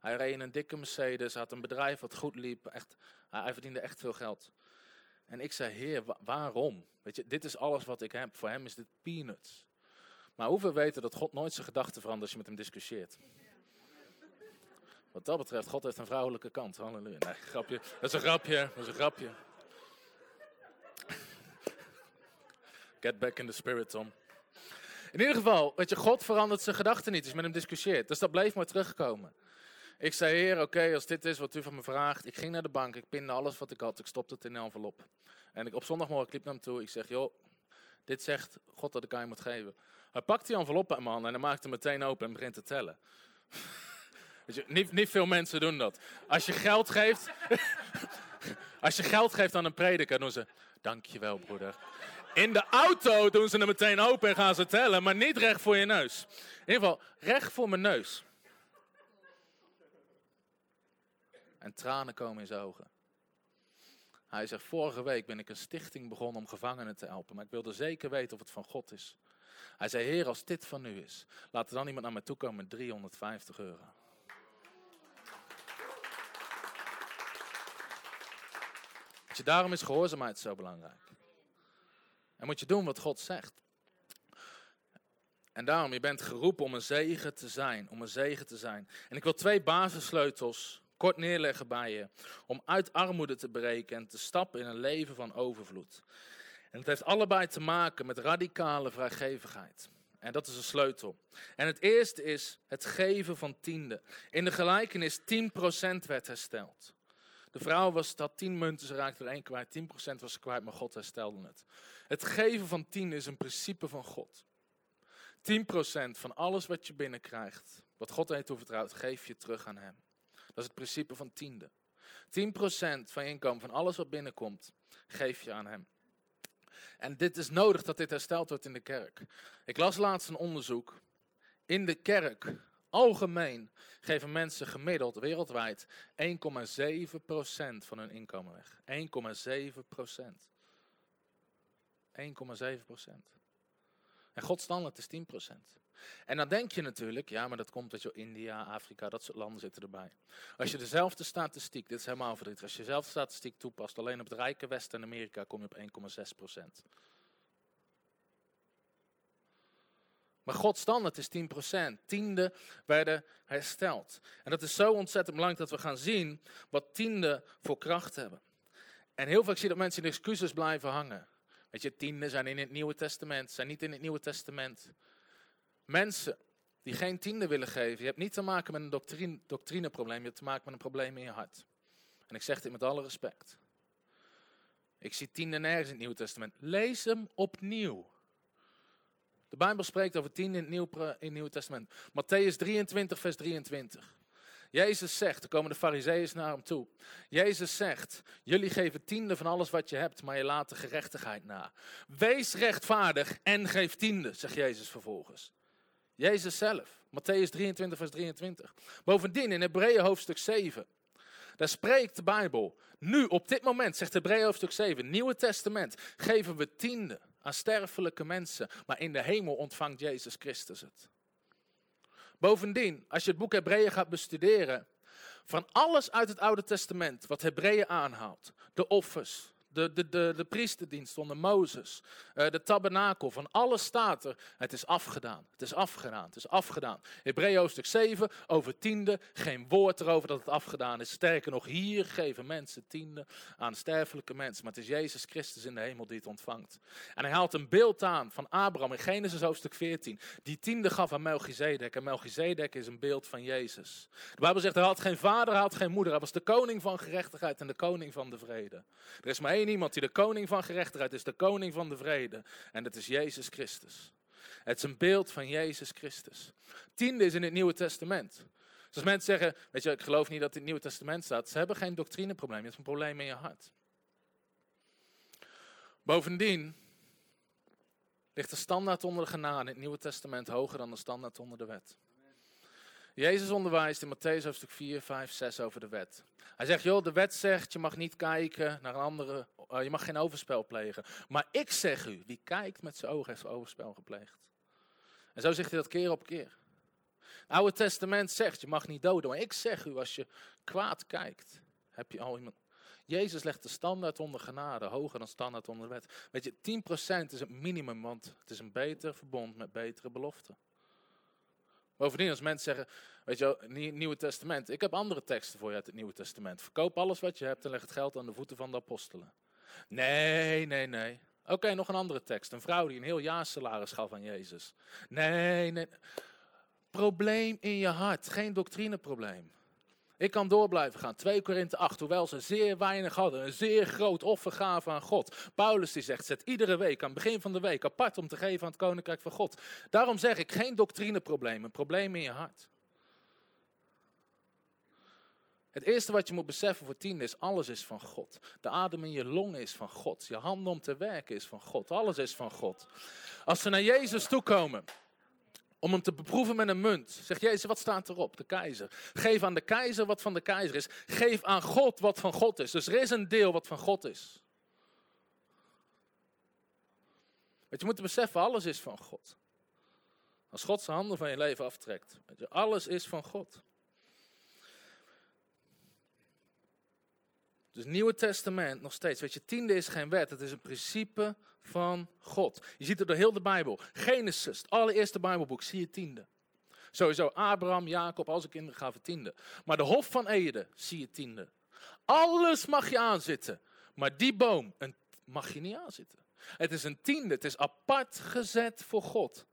Hij reed in een dikke Mercedes, had een bedrijf wat goed liep. Echt, hij verdiende echt veel geld. En ik zei, heer, waarom? Weet je, dit is alles wat ik heb. Voor hem is dit peanuts. Maar hoeveel weten dat God nooit zijn gedachten verandert als je met hem discussieert? Wat dat betreft, God heeft een vrouwelijke kant. Halleluja. Nee, grapje. Dat is een grapje. Dat is een grapje. Get back in the spirit, Tom. In ieder geval, weet je, God verandert zijn gedachten niet als je met hem discussieert. Dus dat bleef maar terugkomen. Ik zei, heer, oké, als dit is wat u van me vraagt. Ik ging naar de bank, ik pinde alles wat ik had, ik stopte het in een envelop. En ik, op zondagmorgen liep naar hem toe, ik zeg, joh, dit zegt God dat ik aan je moet geven. Hij pakt die envelop uit hand en hij maakt hem meteen open en begint te tellen. Weet je, niet, niet veel mensen doen dat. Als je geld geeft, als je geld geeft aan een prediker, doen ze, dankjewel broeder. In de auto doen ze hem meteen open en gaan ze tellen, maar niet recht voor je neus. In ieder geval, recht voor mijn neus. En tranen komen in zijn ogen. Hij zegt, vorige week ben ik een stichting begonnen om gevangenen te helpen. Maar ik wilde zeker weten of het van God is. Hij zei, heer, als dit van u is, laat er dan iemand naar me toe komen met 350 euro. daarom is gehoorzaamheid zo belangrijk. En moet je doen wat God zegt. En daarom, je bent geroepen om een zegen te zijn. Om een zegen te zijn. En ik wil twee basissleutels kort neerleggen bij je. Om uit armoede te breken en te stappen in een leven van overvloed. En het heeft allebei te maken met radicale vrijgevigheid. En dat is een sleutel. En het eerste is het geven van tiende. In de gelijkenis 10% werd hersteld. De vrouw was dat 10 munten, ze raakte er één kwijt. 10% was ze kwijt, maar God herstelde het. Het geven van 10 is een principe van God. 10% van alles wat je binnenkrijgt, wat God heeft toevertrouwd, geef je terug aan Hem. Dat is het principe van tiende. 10% van je inkomen, van alles wat binnenkomt, geef je aan Hem. En dit is nodig dat dit hersteld wordt in de kerk. Ik las laatst een onderzoek. In de kerk, algemeen, geven mensen gemiddeld wereldwijd 1,7% van hun inkomen weg. 1,7%. 1,7%. En Gods standaard is 10%. En dan denk je natuurlijk, ja, maar dat komt dat je India, Afrika, dat soort landen zitten erbij. Als je dezelfde statistiek, dit is helemaal verdrietig, als je dezelfde statistiek toepast, alleen op het rijke Westen en Amerika kom je op 1,6 procent. Maar Gods standaard is 10 procent. Tiende werden hersteld. En dat is zo ontzettend belangrijk dat we gaan zien wat tiende voor kracht hebben. En heel vaak zie je dat mensen in excuses blijven hangen. Weet je, tiende zijn in het Nieuwe Testament, zijn niet in het Nieuwe Testament. Mensen die geen tiende willen geven, je hebt niet te maken met een doctrine, doctrineprobleem, je hebt te maken met een probleem in je hart. En ik zeg dit met alle respect. Ik zie tiende nergens in het Nieuwe Testament. Lees hem opnieuw. De Bijbel spreekt over tiende in het, Nieuw, in het Nieuwe Testament. Matthäus 23, vers 23. Jezus zegt, er komen de fariseeën naar hem toe. Jezus zegt, jullie geven tiende van alles wat je hebt, maar je laat de gerechtigheid na. Wees rechtvaardig en geef tiende, zegt Jezus vervolgens. Jezus zelf. Matthäus 23, vers 23. Bovendien in Hebreeën hoofdstuk 7. Daar spreekt de Bijbel. Nu, op dit moment, zegt Hebreeën hoofdstuk 7, Nieuwe Testament, geven we tiende aan sterfelijke mensen. Maar in de hemel ontvangt Jezus Christus het. Bovendien, als je het boek Hebreeën gaat bestuderen, van alles uit het Oude Testament wat Hebreeën aanhaalt, de offers, de, de, de, de priesterdienst onder Mozes, uh, de tabernakel, van alles staat er. Het is afgedaan, het is afgedaan, het is afgedaan. Hebreeën hoofdstuk 7, over tiende, geen woord erover dat het afgedaan is. Sterker nog, hier geven mensen tiende aan sterfelijke mensen. Maar het is Jezus Christus in de hemel die het ontvangt. En hij haalt een beeld aan van Abraham in Genesis hoofdstuk 14. Die tiende gaf aan Melchizedek. En Melchizedek is een beeld van Jezus. De Bijbel zegt, hij had geen vader, hij had geen moeder. Hij was de koning van gerechtigheid en de koning van de vrede. Er is maar één iemand die de koning van gerechtigheid is, de koning van de vrede. En dat is Jezus Christus. Het is een beeld van Jezus Christus. Tiende is in het Nieuwe Testament. Dus als mensen zeggen, weet je, ik geloof niet dat het in het Nieuwe Testament staat. Ze hebben geen doctrineprobleem, je hebt een probleem in je hart. Bovendien ligt de standaard onder de genade in het Nieuwe Testament hoger dan de standaard onder de wet. Jezus onderwijst in Matthäus hoofdstuk 4, 5, 6 over de wet. Hij zegt, joh, de wet zegt, je mag niet kijken naar een andere, uh, je mag geen overspel plegen. Maar ik zeg u, wie kijkt met zijn ogen heeft overspel gepleegd. En zo zegt hij dat keer op keer. Het Oude Testament zegt, je mag niet doden. Maar ik zeg u, als je kwaad kijkt, heb je al iemand... Jezus legt de standaard onder genade, hoger dan standaard onder de wet. Weet je, 10% is het minimum, want het is een beter verbond met betere beloften. Bovendien, als mensen zeggen, weet je wel, Nieuwe Testament. Ik heb andere teksten voor je uit het Nieuwe Testament. Verkoop alles wat je hebt en leg het geld aan de voeten van de apostelen. Nee, nee, nee. Oké, nog een andere tekst. Een vrouw die een heel jaar salaris gaf aan Jezus. Nee, nee. Probleem in je hart, geen doctrineprobleem. Ik kan door blijven gaan. 2 Korinthe 8, hoewel ze zeer weinig hadden, een zeer groot offer gaven aan God. Paulus die zegt, zet iedere week, aan het begin van de week, apart om te geven aan het koninkrijk van God. Daarom zeg ik, geen doctrineprobleem, een probleem in je hart. Het eerste wat je moet beseffen voor tien is, alles is van God. De adem in je longen is van God. Je handen om te werken is van God. Alles is van God. Als ze naar Jezus toekomen, om hem te beproeven met een munt. Zegt Jezus, wat staat erop? De keizer. Geef aan de keizer wat van de keizer is. Geef aan God wat van God is. Dus er is een deel wat van God is. Want je moet beseffen, alles is van God. Als God zijn handen van je leven aftrekt. Weet je, alles is van God. Dus Nieuwe Testament nog steeds. Weet je, tiende is geen wet, het is een principe van God. Je ziet het door heel de Bijbel. Genesis, het allereerste Bijbelboek, zie je tiende. Sowieso Abraham, Jacob, al zijn kinderen gaven tiende. Maar de Hof van Ede zie je tiende. Alles mag je aanzitten, maar die boom een, mag je niet aanzitten. Het is een tiende, het is apart gezet voor God.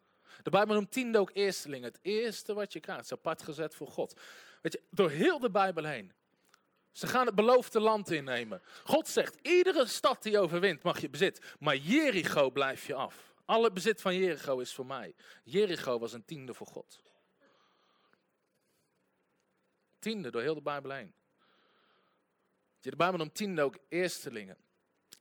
De Bijbel noemt tiende ook eersteling. Het eerste wat je krijgt is apart gezet voor God. Weet je, door heel de Bijbel heen ze gaan het beloofde land innemen. God zegt, iedere stad die overwint mag je bezit. Maar Jericho blijf je af. Alle bezit van Jericho is voor mij. Jericho was een tiende voor God. Tiende door heel de Bijbel heen. De Bijbel noemt tiende ook eerstelingen.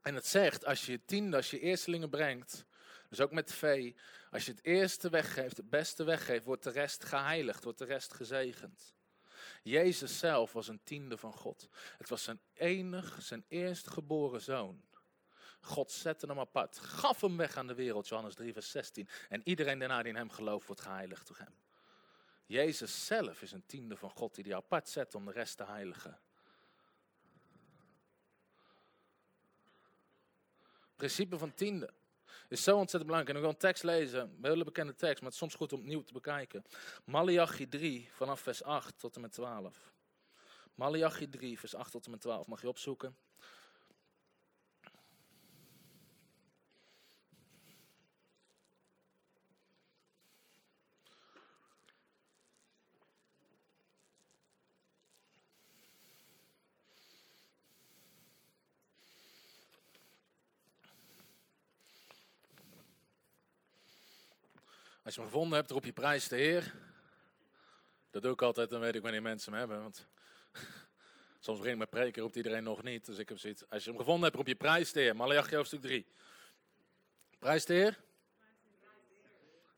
En het zegt, als je tiende, als je eerstelingen brengt, dus ook met vee, als je het eerste weggeeft, het beste weggeeft, wordt de rest geheiligd, wordt de rest gezegend. Jezus zelf was een tiende van God. Het was zijn enig, zijn eerstgeboren zoon. God zette hem apart, gaf hem weg aan de wereld, Johannes 3, vers 16. En iedereen daarna die in hem gelooft, wordt geheiligd door hem. Jezus zelf is een tiende van God die hij apart zet om de rest te heiligen. Principe van tiende is zo ontzettend belangrijk. En ik wil een tekst lezen, een hele bekende tekst, maar het is soms goed om opnieuw te bekijken. Malachi 3, vanaf vers 8 tot en met 12. Malachi 3, vers 8 tot en met 12, mag je opzoeken. Je hem gevonden hebt, roep je prijs de Heer. Dat doe ik altijd, dan weet ik wanneer mensen hem hebben. Want soms begin ik met preken, roept iedereen nog niet. Dus ik heb zoiets. Als je hem gevonden hebt, roep je prijs de Heer. Malachi hoofdstuk 3. Prijs de Heer.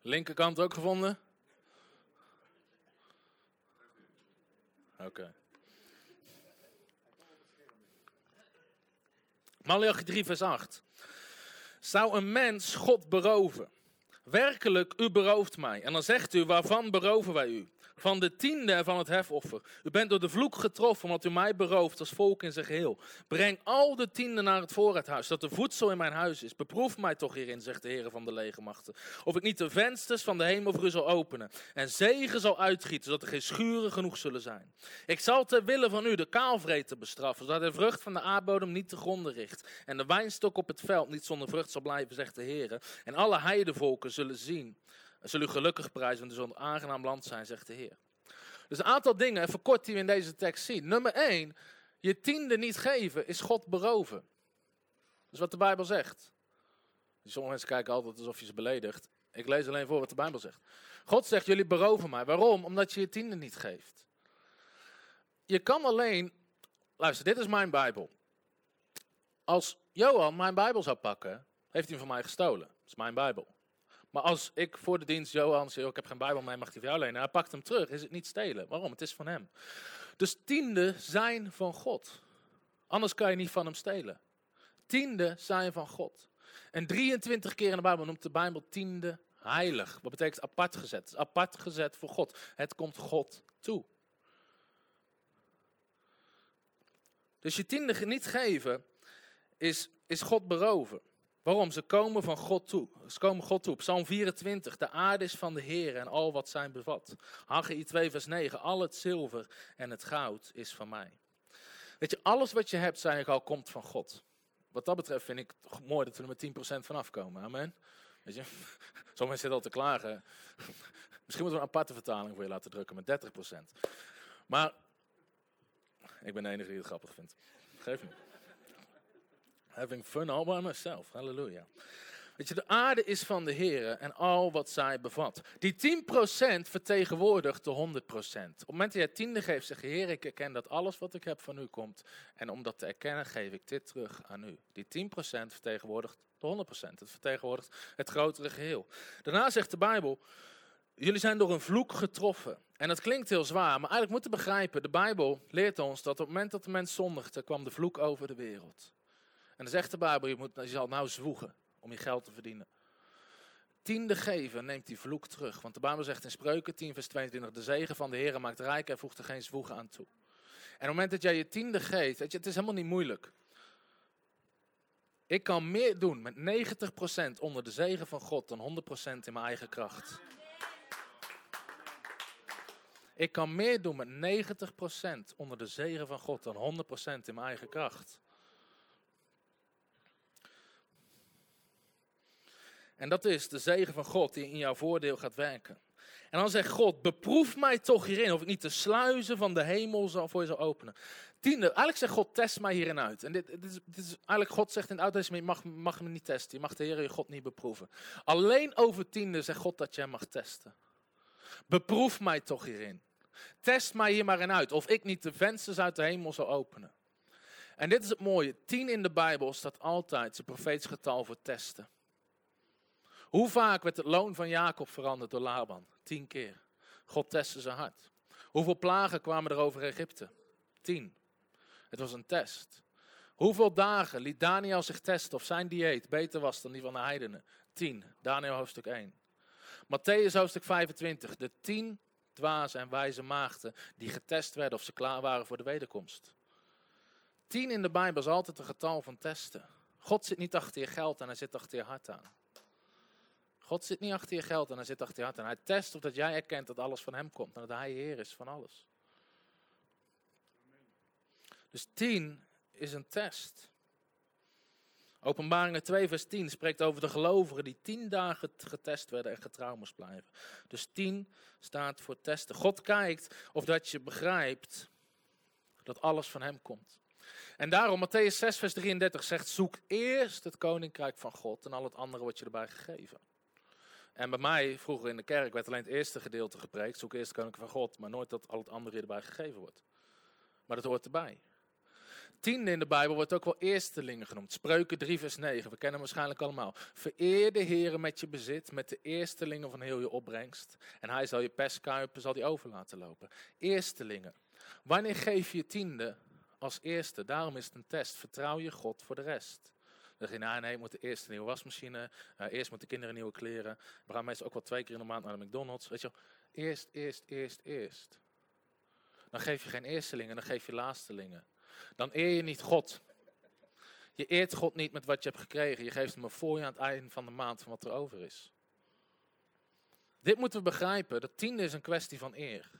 Linkerkant ook gevonden? Oké. Okay. Malachi 3 vers 8. Zou een mens God beroven Werkelijk, u berooft mij. En dan zegt u, waarvan beroven wij u? van de tiende van het hefoffer. U bent door de vloek getroffen omdat u mij berooft als volk in zijn geheel. Breng al de tienden naar het voorraadhuis, dat er voedsel in mijn huis is. Beproef mij toch hierin, zegt de Heer van de legermachten. Of ik niet de vensters van de hemel voor u zal openen en zegen zal uitgieten, zodat er geen schuren genoeg zullen zijn. Ik zal ter wille van u de kaalvreten bestraffen, zodat de vrucht van de aardbodem niet te gronden richt. En de wijnstok op het veld niet zonder vrucht zal blijven, zegt de Heer. En alle heidevolken zullen zien zullen u gelukkig prijzen, want het zal een aangenaam land zijn, zegt de Heer. Dus een aantal dingen, even kort, die we in deze tekst zien. Nummer 1, je tiende niet geven is God beroven. Dat is wat de Bijbel zegt. Sommige mensen kijken altijd alsof je ze beledigt. Ik lees alleen voor wat de Bijbel zegt. God zegt, jullie beroven mij. Waarom? Omdat je je tiende niet geeft. Je kan alleen, luister, dit is mijn Bijbel. Als Johan mijn Bijbel zou pakken, heeft hij van mij gestolen. Dat is mijn Bijbel. Maar als ik voor de dienst Johan zeg, ik heb geen Bijbel mee, mag hij voor jou lenen. En hij pakt hem terug, is het niet stelen. Waarom? Het is van hem. Dus tienden zijn van God. Anders kan je niet van hem stelen. Tienden zijn van God. En 23 keer in de Bijbel noemt de Bijbel tiende heilig. Wat betekent apart gezet? Het is apart gezet voor God. Het komt God toe. Dus je tiende niet geven is, is God beroven. Waarom? Ze komen van God toe. Ze komen God toe. Psalm 24. De aarde is van de Heer en al wat zijn bevat. Haggai 2 vers 9. Al het zilver en het goud is van mij. Weet je, alles wat je hebt, zei ik al, komt van God. Wat dat betreft vind ik het mooi dat we er met 10% vanaf komen. Amen. Weet je, sommigen zitten al te klagen. Misschien moeten we een aparte vertaling voor je laten drukken met 30%. Maar ik ben de enige die het grappig vindt. Geef me. Having fun all by myself. Halleluja. Weet je, de aarde is van de Heer en al wat zij bevat. Die 10% vertegenwoordigt de 100%. Op het moment dat jij tiende geeft, zeg je, Heer, ik erken dat alles wat ik heb van u komt. En om dat te erkennen, geef ik dit terug aan u. Die 10% vertegenwoordigt de 100%. Het vertegenwoordigt het grotere geheel. Daarna zegt de Bijbel, jullie zijn door een vloek getroffen. En dat klinkt heel zwaar, maar eigenlijk moeten begrijpen, de Bijbel leert ons dat op het moment dat de mens zondigde, kwam de vloek over de wereld. En dan zegt de Bijbel, je, moet, je zal nou zwoegen om je geld te verdienen. Tiende geven neemt die vloek terug. Want de Bijbel zegt in Spreuken 10 vers 22, de zegen van de Heer maakt rijk en voegt er geen zwoegen aan toe. En op het moment dat jij je tiende geeft, weet je, het is helemaal niet moeilijk. Ik kan meer doen met 90% onder de zegen van God dan 100% in mijn eigen kracht. Ik kan meer doen met 90% onder de zegen van God dan 100% in mijn eigen kracht. En dat is de zegen van God die in jouw voordeel gaat werken. En dan zegt God, beproef mij toch hierin, of ik niet de sluizen van de hemel zal voor je zal openen. Tiende, eigenlijk zegt God, test mij hierin uit. En dit, dit, is, dit is, eigenlijk God zegt in het Oude Testament, je mag, mag me niet testen. Je mag de Heer je God niet beproeven. Alleen over tiende zegt God dat je hem mag testen. Beproef mij toch hierin. Test mij hier maar in uit, of ik niet de vensters uit de hemel zal openen. En dit is het mooie, tien in de Bijbel staat altijd zijn profeetisch getal voor testen. Hoe vaak werd het loon van Jacob veranderd door Laban? Tien keer. God testte zijn hart. Hoeveel plagen kwamen er over Egypte? Tien. Het was een test. Hoeveel dagen liet Daniel zich testen of zijn dieet beter was dan die van de heidenen? Tien. Daniel hoofdstuk 1. Matthäus hoofdstuk 25. De tien dwaze en wijze maagden die getest werden of ze klaar waren voor de wederkomst. Tien in de Bijbel is altijd een getal van testen. God zit niet achter je geld en hij zit achter je hart aan. God zit niet achter je geld en hij zit achter je hart. En hij test of dat jij erkent dat alles van hem komt. En dat hij Heer is van alles. Dus 10 is een test. Openbaringen 2 vers 10 spreekt over de gelovigen die tien dagen getest werden en getrouw moest blijven. Dus 10 staat voor testen. God kijkt of dat je begrijpt dat alles van hem komt. En daarom, Matthäus 6 vers 33 zegt, zoek eerst het koninkrijk van God en al het andere wordt je erbij gegeven. En bij mij, vroeger in de kerk, werd alleen het eerste gedeelte gepreekt. Zoek eerst de koninkrijk van God, maar nooit dat al het andere erbij gegeven wordt. Maar dat hoort erbij. Tiende in de Bijbel wordt ook wel eerstelingen genoemd. Spreuken 3 vers 9, we kennen hem waarschijnlijk allemaal. Vereer de Heer met je bezit, met de eerstelingen van heel je opbrengst. En hij zal je pestkuipen, zal die over laten lopen. Eerstelingen. Wanneer geef je tiende als eerste? Daarom is het een test. Vertrouw je God voor de rest. Dan ging hij, nee, ik moet eerst een nieuwe wasmachine. Uh, eerst moeten kinderen nieuwe kleren. We gaan meestal ook wel twee keer in de maand naar de McDonald's. Weet je wel. Eerst, eerst, eerst, eerst. Dan geef je geen eerstelingen, dan geef je laatstelingen. Dan eer je niet God. Je eert God niet met wat je hebt gekregen. Je geeft hem een fooi aan het einde van de maand van wat er over is. Dit moeten we begrijpen. Dat tiende is een kwestie van eer.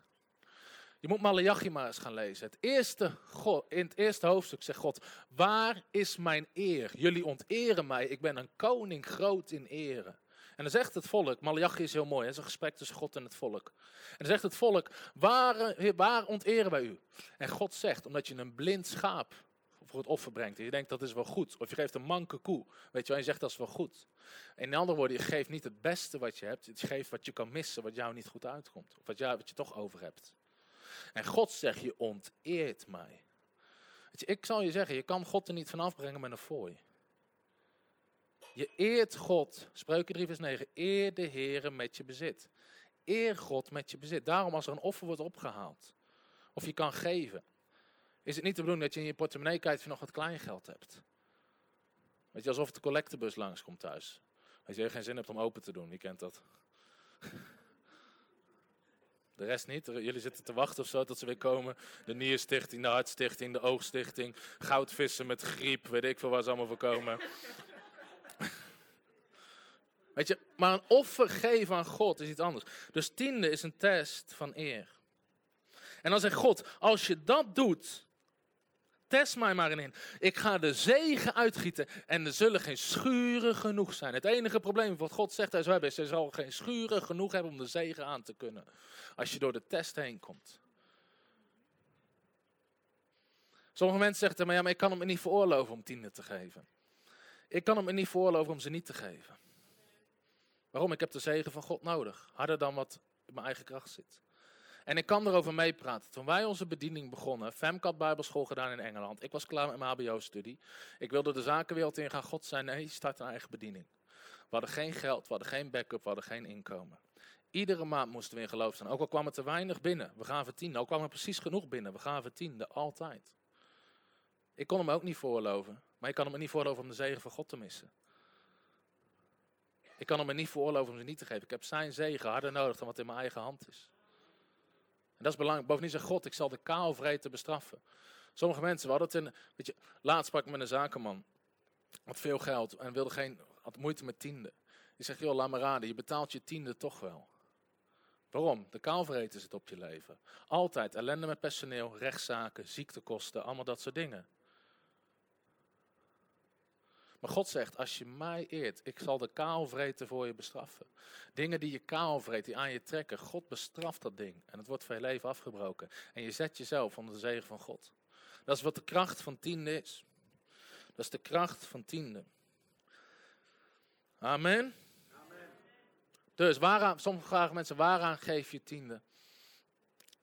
Je moet Malachi maar eens gaan lezen. Het eerste, God, in het eerste hoofdstuk zegt God, waar is mijn eer? Jullie onteren mij, ik ben een koning groot in ere. En dan zegt het volk, Malachi is heel mooi, het is een gesprek tussen God en het volk. En dan zegt het volk, waar, waar onteren wij u? En God zegt, omdat je een blind schaap voor het offer brengt. En je denkt dat is wel goed. Of je geeft een manke koe. Weet je wel, je zegt dat is wel goed. In andere woorden, je geeft niet het beste wat je hebt. Je geeft wat je kan missen, wat jou niet goed uitkomt. Of wat, wat je toch over hebt. En God zegt, je onteert mij. Weet je, ik zal je zeggen, je kan God er niet van afbrengen met een fooi. Je eert God. Spreuken 3 vers 9. Eer de Heer met je bezit. Eer God met je bezit. Daarom als er een offer wordt opgehaald. Of je kan geven. Is het niet de bedoeling dat je in je portemonnee kijkt of je nog wat kleingeld hebt. Weet je, alsof de collectebus langskomt thuis. Als je geen zin hebt om open te doen. Wie kent dat? De rest niet. Jullie zitten te wachten of zo tot ze weer komen. De Nierstichting, de Hartstichting, de Oogstichting. Goudvissen met griep, weet ik veel waar ze allemaal voor komen. Weet je, maar een offer geven aan God is iets anders. Dus tiende is een test van eer. En dan zegt God, als je dat doet, test mij maar in. Ik ga de zegen uitgieten en er zullen geen schuren genoeg zijn. Het enige probleem wat God zegt hij hebben, is zal geen schuren genoeg hebben om de zegen aan te kunnen. Als je door de test heen komt. Sommige mensen zeggen, maar ja, maar ik kan hem niet veroorloven om tienden te geven. Ik kan hem niet veroorloven om ze niet te geven. Waarom? Ik heb de zegen van God nodig. Harder dan wat in mijn eigen kracht zit. En ik kan erover meepraten. Toen wij onze bediening begonnen, Femcat Bijbelschool gedaan in Engeland. Ik was klaar met mijn HBO-studie. Ik wilde de zakenwereld in gaan. God zei, nee, start een eigen bediening. We hadden geen geld, we hadden geen backup, we hadden geen inkomen. Iedere maand moesten we in geloof staan. Ook al kwam er te weinig binnen, we gaven tien. Ook kwam er precies genoeg binnen, we gaven tiende, altijd. Ik kon hem ook niet voorloven. Maar ik kan hem niet voorloven om de zegen van God te missen. Ik kan hem niet veroorloven om ze niet te geven. Ik heb zijn zegen harder nodig dan wat in mijn eigen hand is. En dat is belangrijk. Bovendien zegt God, ik zal de kaalvreten bestraffen. Sommige mensen, we hadden het in, laatst sprak ik met een zakenman. Had veel geld en wilde geen, had moeite met tiende. Die zegt, joh, laat me raden, je betaalt je tiende toch wel. Waarom? De kaalvreten zit op je leven. Altijd ellende met personeel, rechtszaken, ziektekosten, allemaal dat soort dingen. Maar God zegt, als je mij eert, ik zal de kaalvreten voor je bestraffen. Dingen die je kaalvreet, die aan je trekken, God bestraft dat ding. En het wordt van je leven afgebroken. En je zet jezelf onder de zegen van God. Dat is wat de kracht van tiende is. Dat is de kracht van tiende. Amen. Amen. Dus waaraan, soms vragen mensen, waaraan geef je tiende?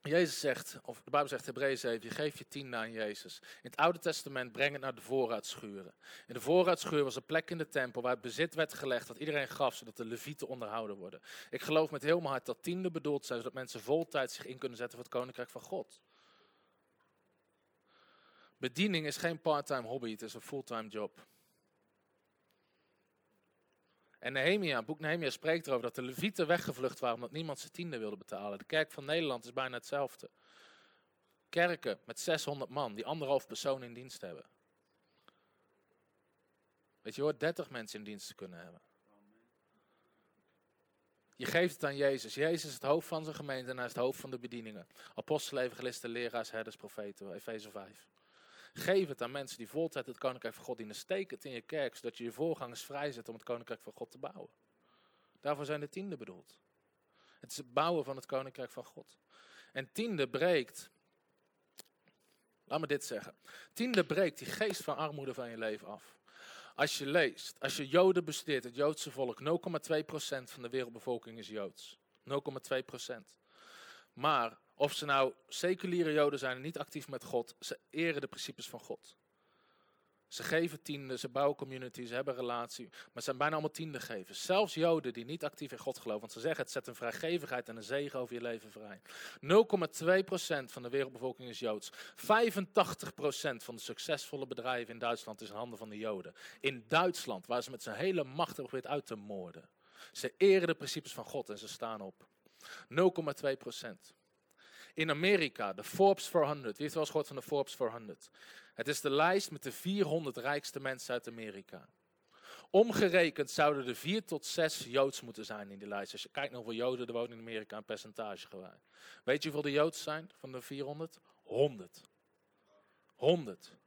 Jezus zegt, of de Bijbel zegt, Hebreeën 7, je geeft je tiende aan Jezus. In het Oude Testament breng het naar de voorraadschuren. In de voorraadschuur was een plek in de tempel waar het bezit werd gelegd, dat iedereen gaf, zodat de levieten onderhouden worden. Ik geloof met heel mijn hart dat tiende bedoeld zijn, zodat mensen voltijd zich in kunnen zetten voor het koninkrijk van God. Bediening is geen part-time hobby, het is een fulltime job. En Nehemia, boek Nehemia spreekt erover dat de levieten weggevlucht waren omdat niemand zijn tiende wilde betalen. De kerk van Nederland is bijna hetzelfde. Kerken met 600 man die anderhalf persoon in dienst hebben. Weet je, hoort 30 mensen in dienst te kunnen hebben. Je geeft het aan Jezus. Jezus is het hoofd van zijn gemeente en hij is het hoofd van de bedieningen. Apostelen, evangelisten, leraars, herders, profeten, Efeze 5. Geef het aan mensen die voltijd het koninkrijk van God dienen. Steek het in je kerk, zodat je je voorgangers vrijzet om het koninkrijk van God te bouwen. Daarvoor zijn de tienden bedoeld. Het is het bouwen van het koninkrijk van God. En tiende breekt, laat me dit zeggen. Tiende breekt die geest van armoede van je leven af. Als je leest, als je Joden bestudeert, het Joodse volk, 0,2% van de wereldbevolking is Joods. 0,2%. Maar of ze nou seculiere Joden zijn en niet actief met God, ze eren de principes van God. Ze geven tienden, ze bouwen community, ze hebben relatie, maar ze zijn bijna allemaal tiendengevers. Zelfs Joden die niet actief in God geloven, want ze zeggen het zet een vrijgevigheid en een zegen over je leven vrij. 0,2% van de wereldbevolking is Joods. 85% van de succesvolle bedrijven in Duitsland is in handen van de Joden. In Duitsland, waar ze met zijn hele macht hebben geprobeerd uit te moorden. Ze eren de principes van God en ze staan op. 0,2%. In Amerika, de Forbes 400. Wie heeft wel eens gehoord van de Forbes 400? Het is de lijst met de 400 rijkste mensen uit Amerika. Omgerekend zouden er 4 tot 6 Joods moeten zijn in die lijst. Als je kijkt naar hoeveel Joden er wonen in Amerika, een percentage gewoon. Weet je hoeveel de Joods zijn van de 400? 100. 100.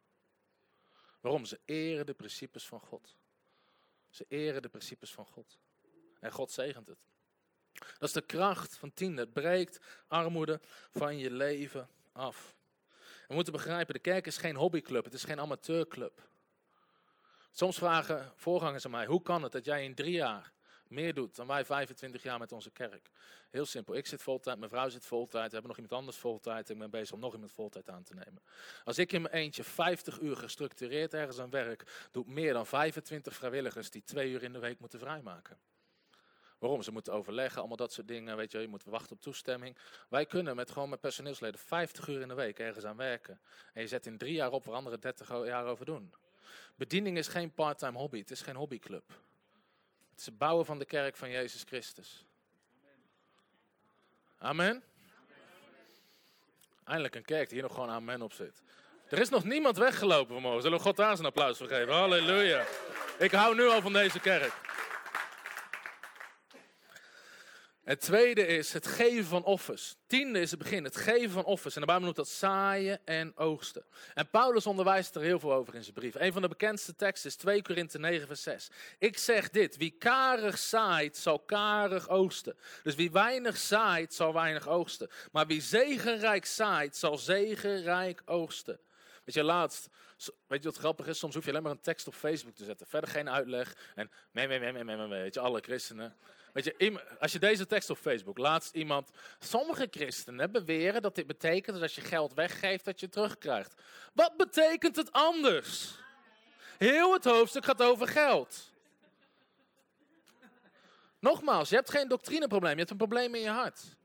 Waarom? Ze eren de principes van God. Ze eren de principes van God. En God zegent het. Dat is de kracht van tiende. Het breekt armoede van je leven af. We moeten begrijpen, de kerk is geen hobbyclub, het is geen amateurclub. Soms vragen voorgangers aan mij, hoe kan het dat jij in drie jaar meer doet dan wij 25 jaar met onze kerk. Heel simpel. Ik zit voltijd, mijn vrouw zit voltijd, we hebben nog iemand anders voltijd. Ik ben bezig om nog iemand voltijd aan te nemen. Als ik in mijn eentje 50 uur gestructureerd ergens aan werk, doe ik meer dan 25 vrijwilligers die twee uur in de week moeten vrijmaken. Waarom? Ze moeten overleggen, allemaal dat soort dingen. Weet je, je moet wachten op toestemming. Wij kunnen met gewoon met personeelsleden 50 uur in de week ergens aan werken. En je zet in drie jaar op waar anderen 30 jaar over doen. Bediening is geen parttime hobby, het is geen hobbyclub. Het is het bouwen van de kerk van Jezus Christus. Amen. Eindelijk een kerk die hier nog gewoon amen op zit. Er is nog niemand weggelopen vanmorgen. Zullen we God daar eens een applaus voor geven? Halleluja. Ik hou nu al van deze kerk. Het tweede is het geven van offers. Tiende is het begin, het geven van offers. En de Bijbel noemt dat zaaien en oogsten. En Paulus onderwijst er heel veel over in zijn brief. Een van de bekendste teksten is 2 Korinthe 9 vers 6. Ik zeg dit, wie karig zaait, zal karig oogsten. Dus wie weinig zaait, zal weinig oogsten. Maar wie zegenrijk zaait, zal zegenrijk oogsten. Weet je, laatst, weet je wat grappig is? Soms hoef je alleen maar een tekst op Facebook te zetten. Verder geen uitleg. En mee, mee, mee, mee, mee, weet je, alle christenen. Weet je, als je deze tekst op Facebook laatst iemand. Sommige christenen beweren dat dit betekent dat als je geld weggeeft, dat je terugkrijgt. Wat betekent het anders? Heel het hoofdstuk gaat over geld. Nogmaals, je hebt geen doctrineprobleem, je hebt een probleem in je hart.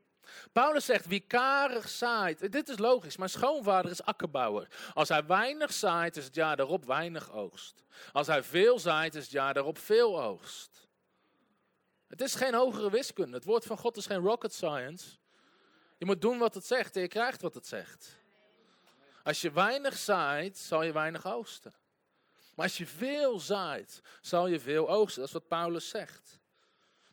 Paulus zegt, wie karig zaait, dit is logisch, mijn schoonvader is akkerbouwer. Als hij weinig zaait, is het jaar daarop weinig oogst. Als hij veel zaait, is het jaar daarop veel oogst. Het is geen hogere wiskunde. Het woord van God is geen rocket science. Je moet doen wat het zegt en je krijgt wat het zegt. Als je weinig zaait, zal je weinig oogsten. Maar als je veel zaait, zal je veel oogsten. Dat is wat Paulus zegt.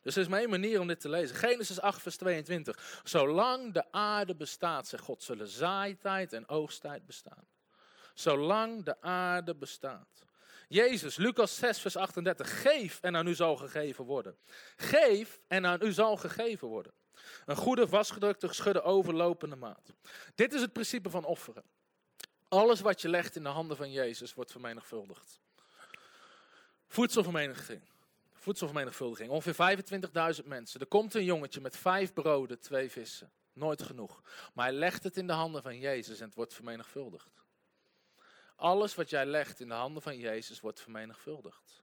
Dus er is maar één manier om dit te lezen. Genesis 8, vers 22. Zolang de aarde bestaat, zegt God, zullen zaaitijd en oogsttijd bestaan. Zolang de aarde bestaat. Jezus, Lucas 6, vers 38. Geef en aan u zal gegeven worden. Geef en aan u zal gegeven worden. Een goede, vastgedrukte, geschudde, overlopende maat. Dit is het principe van offeren. Alles wat je legt in de handen van Jezus wordt vermenigvuldigd. Voedselvermenigvuldiging. Voedselvermenigvuldiging. Ongeveer 25.000 mensen. Er komt een jongetje met vijf broden, twee vissen. Nooit genoeg. Maar hij legt het in de handen van Jezus en het wordt vermenigvuldigd. Alles wat jij legt in de handen van Jezus wordt vermenigvuldigd.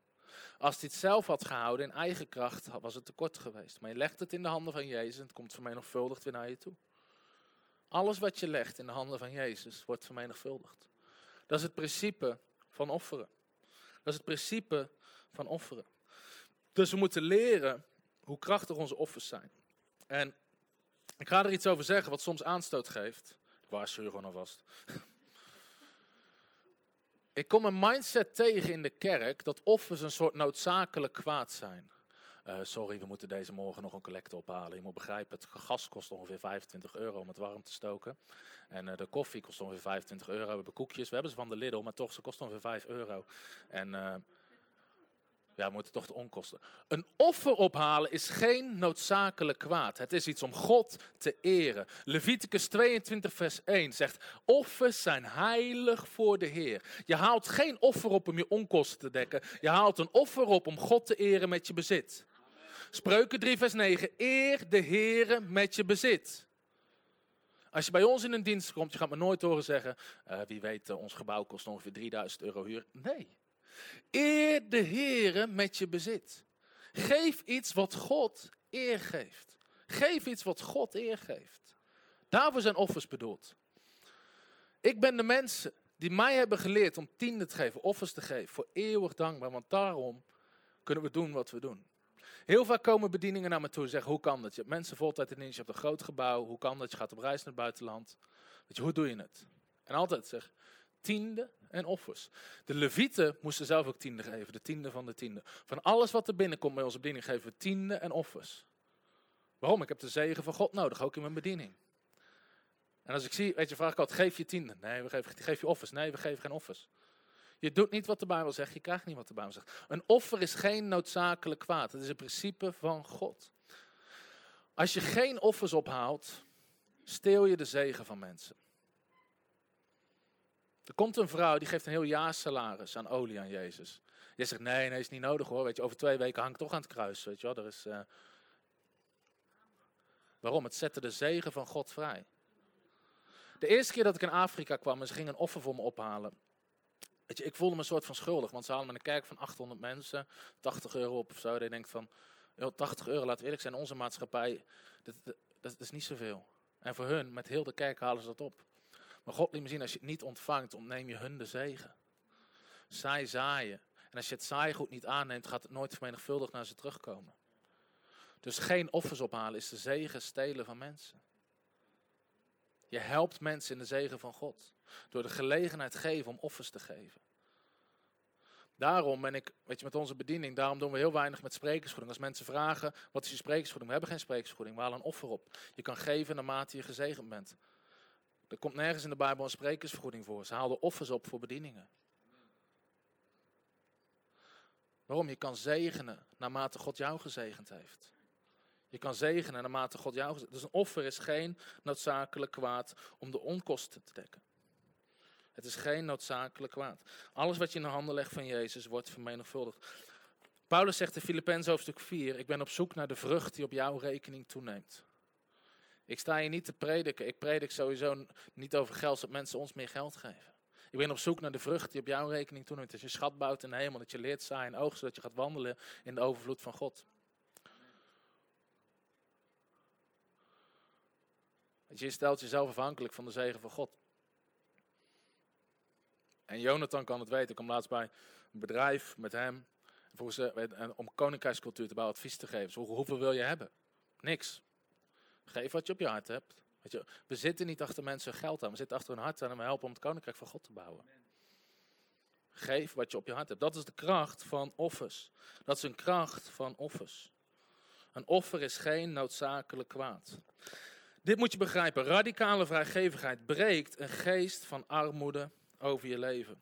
Als hij het zelf had gehouden in eigen kracht, was het tekort geweest. Maar je legt het in de handen van Jezus en het komt vermenigvuldigd weer naar je toe. Alles wat je legt in de handen van Jezus wordt vermenigvuldigd. Dat is het principe van offeren. Dat is het principe van offeren. Dus we moeten leren hoe krachtig onze offers zijn. En ik ga er iets over zeggen wat soms aanstoot geeft. Ik waarschuw je gewoon alvast. Ik kom een mindset tegen in de kerk dat offers een soort noodzakelijk kwaad zijn. Uh, sorry, we moeten deze morgen nog een collecte ophalen. Je moet begrijpen, het gas kost ongeveer 25 euro om het warm te stoken. En uh, de koffie kost ongeveer 25 euro. We hebben koekjes, we hebben ze van de Lidl, maar toch, ze kosten ongeveer 5 euro. En uh, ja, we moeten toch de onkosten. Een offer ophalen is geen noodzakelijk kwaad. Het is iets om God te eren. Leviticus 22, vers 1 zegt: Offers zijn heilig voor de Heer. Je haalt geen offer op om je onkosten te dekken. Je haalt een offer op om God te eren met je bezit. Spreuken 3, vers 9: Eer de Heer met je bezit. Als je bij ons in een dienst komt, je gaat me nooit horen zeggen: uh, Wie weet, uh, ons gebouw kost ongeveer 3000 euro huur. Nee. Eer de Heere met je bezit. Geef iets wat God eer geeft. Geef iets wat God eer geeft. Daarvoor zijn offers bedoeld. Ik ben de mensen die mij hebben geleerd om tiende te geven, offers te geven, voor eeuwig dankbaar. Want daarom kunnen we doen wat we doen. Heel vaak komen bedieningen naar me toe en zeggen, hoe kan dat? Je hebt mensen voltijd in dienst, je hebt een groot gebouw. Hoe kan dat? Je gaat op reis naar het buitenland. Weet je, hoe doe je het? En altijd zeg, tiende en offers. De levieten moesten zelf ook tiende geven, de tiende van de tiende. Van alles wat er binnenkomt bij onze bediening geven we tiende en offers. Waarom? Ik heb de zegen van God nodig, ook in mijn bediening. En als ik zie, weet je, vraag ik altijd, geef je tiende? Nee, we geven, geef je offers? Nee, we geven geen offers. Je doet niet wat de Bijbel zegt, je krijgt niet wat de Bijbel zegt. Een offer is geen noodzakelijk kwaad, het is een principe van God. Als je geen offers ophaalt, steel je de zegen van mensen. Er komt een vrouw die geeft een heel jaar salaris aan olie aan Jezus. Je zegt, nee, nee, is niet nodig hoor. Weet je, over twee weken hang ik toch aan het kruis. Weet je wel, er is... Uh... Waarom? Het zette de zegen van God vrij. De eerste keer dat ik in Afrika kwam ze gingen een offer voor me ophalen. Weet je, ik voelde me een soort van schuldig, want ze halen me een kerk van 800 mensen, 80 euro op of zo. En denkt van, 80 euro, laten we eerlijk zijn, onze maatschappij, dat, dat, dat is niet zoveel. En voor hun, met heel de kerk halen ze dat op. Maar God liet me zien, als je het niet ontvangt, ontneem je hun de zegen. Zij zaaien. En als je het zaaigoed niet aanneemt, gaat het nooit vermenigvuldigd naar ze terugkomen. Dus geen offers ophalen is de zegen stelen van mensen. Je helpt mensen in de zegen van God. Door de gelegenheid geven om offers te geven. Daarom ben ik, weet je, met onze bediening, daarom doen we heel weinig met sprekersvergoeding. Als mensen vragen, wat is je sprekersvergoeding? We hebben geen sprekersvergoeding, we halen een offer op. Je kan geven naarmate je gezegend bent. Er komt nergens in de Bijbel een sprekersvergoeding voor. Ze haalden offers op voor bedieningen. Waarom? Je kan zegenen naarmate God jou gezegend heeft. Je kan zegenen naarmate God jou gezegend heeft. Dus een offer is geen noodzakelijk kwaad om de onkosten te dekken. Het is geen noodzakelijk kwaad. Alles wat je in de handen legt van Jezus wordt vermenigvuldigd. Paulus zegt in Filippenzen hoofdstuk 4, ik ben op zoek naar de vrucht die op jouw rekening toeneemt. Ik sta hier niet te prediken. Ik predik sowieso niet over geld, zodat mensen ons meer geld geven. Ik ben op zoek naar de vrucht die op jouw rekening toeneemt. Dat je schat bouwt in de hemel, dat je leert zaaien en zodat je gaat wandelen in de overvloed van God. Je stelt jezelf afhankelijk van de zegen van God. En Jonathan kan het weten. Ik kwam laatst bij een bedrijf met hem. Volgens, om koninkrijkscultuur te bouwen, advies te geven. hoeveel wil je hebben? Niks. Geef wat je op je hart hebt. Weet je, we zitten niet achter mensen geld aan. We zitten achter hun hart aan en we helpen om het koninkrijk van God te bouwen. Geef wat je op je hart hebt. Dat is de kracht van offers. Dat is een kracht van offers. Een offer is geen noodzakelijk kwaad. Dit moet je begrijpen. Radicale vrijgevigheid breekt een geest van armoede over je leven.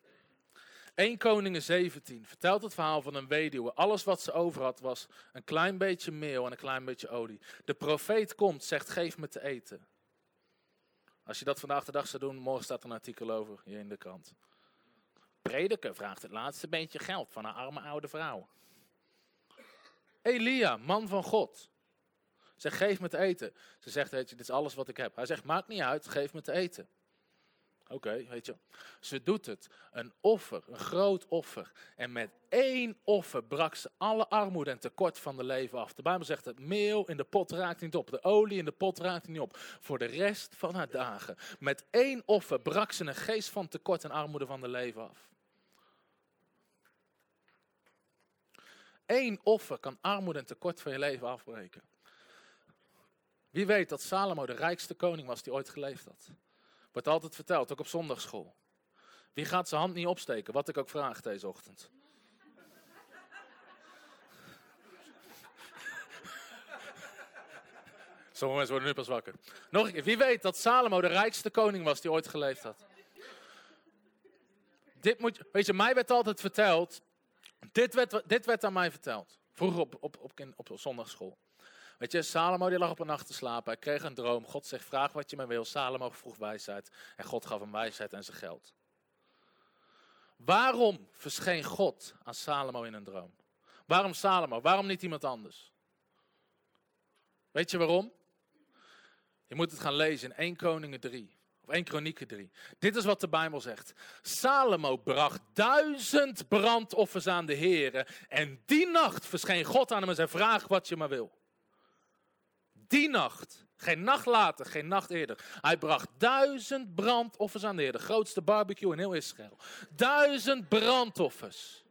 1 Koningen 17 vertelt het verhaal van een weduwe. Alles wat ze over had was een klein beetje meel en een klein beetje olie. De profeet komt, zegt geef me te eten. Als je dat vandaag de dag zou doen, morgen staat er een artikel over hier in de krant. Prediker vraagt het laatste beetje geld van een arme oude vrouw. Elia, man van God, zegt geef me te eten. Ze zegt, dit is alles wat ik heb. Hij zegt, maakt niet uit, geef me te eten. Oké, weet je. Ze doet het. Een offer, een groot offer. En met één offer brak ze alle armoede en tekort van de leven af. De Bijbel zegt het meel in de pot raakt niet op. De olie in de pot raakt niet op. Voor de rest van haar dagen. Met één offer brak ze een geest van tekort en armoede van de leven af. Eén offer kan armoede en tekort van je leven afbreken. Wie weet dat Salomo de rijkste koning was die ooit geleefd had. Wordt altijd verteld, ook op zondagschool. Wie gaat zijn hand niet opsteken, wat ik ook vraag deze ochtend? Sommige mensen worden nu pas wakker. Nog een keer, wie weet dat Salomo de rijkste koning was die ooit geleefd had? Dit moet, weet je, mij werd altijd verteld, dit werd, dit werd aan mij verteld. Vroeger op, op, op, op, op zondagschool. Weet je, Salomo die lag op een nacht te slapen. Hij kreeg een droom. God zegt, vraag wat je maar wil. Salomo vroeg wijsheid. En God gaf hem wijsheid en zijn geld. Waarom verscheen God aan Salomo in een droom? Waarom Salomo? Waarom niet iemand anders? Weet je waarom? Je moet het gaan lezen in 1 Koningen 3. Of 1 Kronieken 3. Dit is wat de Bijbel zegt. Salomo bracht duizend brandoffers aan de heren. En die nacht verscheen God aan hem en zei, vraag wat je maar wil. Die nacht, geen nacht later, geen nacht eerder. Hij bracht duizend brandoffers aan de Heer. De grootste barbecue in heel Israël. Duizend brandoffers.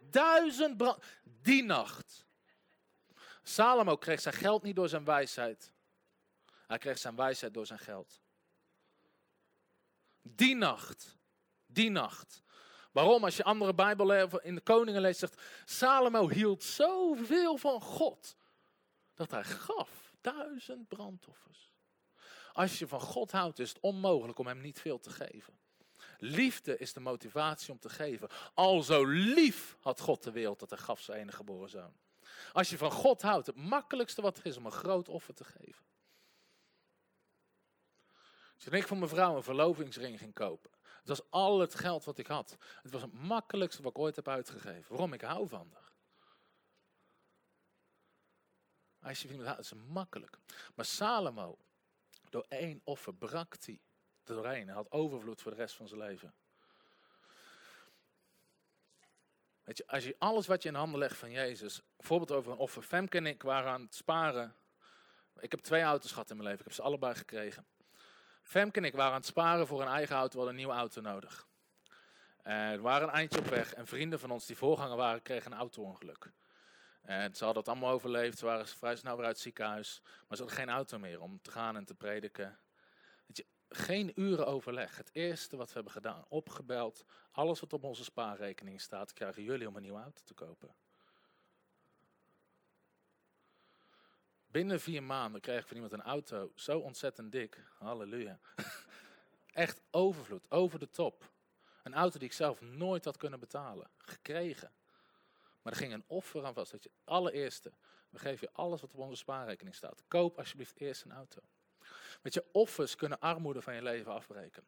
Duizend brand... Die nacht. Salomo kreeg zijn geld niet door zijn wijsheid. Hij kreeg zijn wijsheid door zijn geld. Die nacht. Die nacht. Waarom? Als je andere Bijbel in de koningen leest, zegt Salomo hield zoveel van God dat hij gaf. Duizend brandoffers. Als je van God houdt, is het onmogelijk om hem niet veel te geven. Liefde is de motivatie om te geven. Al zo lief had God de wereld dat hij gaf zijn enige geboren zoon. Als je van God houdt, het makkelijkste wat er is om een groot offer te geven. Toen ik voor mijn vrouw een verlovingsring ging kopen, Het was al het geld wat ik had. Het was het makkelijkste wat ik ooit heb uitgegeven. Waarom? Ik hou van haar. Als je vindt, dat is makkelijk. Maar Salomo, door één offer brak hij doorheen. Hij had overvloed voor de rest van zijn leven. Weet je, als je alles wat je in handen legt van Jezus, bijvoorbeeld over een offer. Femke en ik waren aan het sparen. Ik heb twee auto's gehad in mijn leven, ik heb ze allebei gekregen. Femke en ik waren aan het sparen voor een eigen auto, we hadden een nieuwe auto nodig. We waren een eindje op weg en vrienden van ons die voorganger waren, kregen een auto-ongeluk. En ze hadden het allemaal overleefd, ze waren vrij snel weer uit het ziekenhuis. Maar ze hadden geen auto meer om te gaan en te prediken. Je, geen uren overleg. Het eerste wat we hebben gedaan, opgebeld. Alles wat op onze spaarrekening staat, krijgen jullie om een nieuwe auto te kopen. Binnen vier maanden kreeg ik van iemand een auto zo ontzettend dik. Halleluja. Echt overvloed, over de top. Een auto die ik zelf nooit had kunnen betalen. Gekregen. Maar er ging een offer aan vast. Dat je allereerste, we geven je alles wat op onze spaarrekening staat. Koop alsjeblieft eerst een auto. Weet je, offers kunnen armoede van je leven afbreken.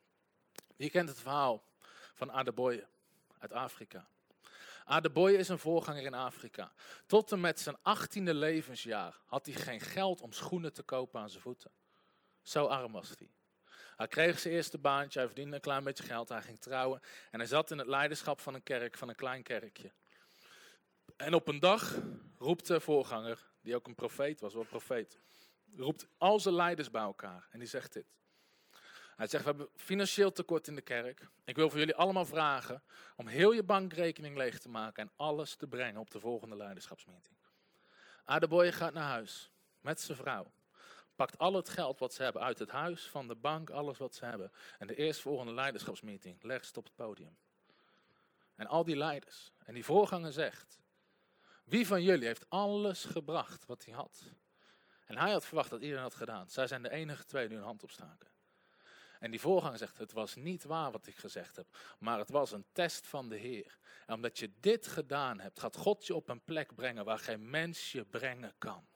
Je kent het verhaal van Adeboye uit Afrika. Adeboye is een voorganger in Afrika. Tot en met zijn achttiende levensjaar had hij geen geld om schoenen te kopen aan zijn voeten. Zo arm was hij. Hij kreeg zijn eerste baantje, hij verdiende een klein beetje geld, hij ging trouwen. En hij zat in het leiderschap van een kerk, van een klein kerkje. En op een dag roept de voorganger, die ook een profeet was, wel een profeet, roept al zijn leiders bij elkaar. En die zegt dit. Hij zegt, we hebben financieel tekort in de kerk. Ik wil voor jullie allemaal vragen om heel je bankrekening leeg te maken en alles te brengen op de volgende leiderschapsmeeting. Adeboye gaat naar huis met zijn vrouw. Pakt al het geld wat ze hebben uit het huis, van de bank, alles wat ze hebben. En de eerstvolgende leiderschapsmeeting legt ze op het podium. En al die leiders. En die voorganger zegt, wie van jullie heeft alles gebracht wat hij had? En hij had verwacht dat iedereen had gedaan. Zij zijn de enige twee die hun hand opstaken. En die voorganger zegt, het was niet waar wat ik gezegd heb, maar het was een test van de Heer. En omdat je dit gedaan hebt, gaat God je op een plek brengen waar geen mens je brengen kan.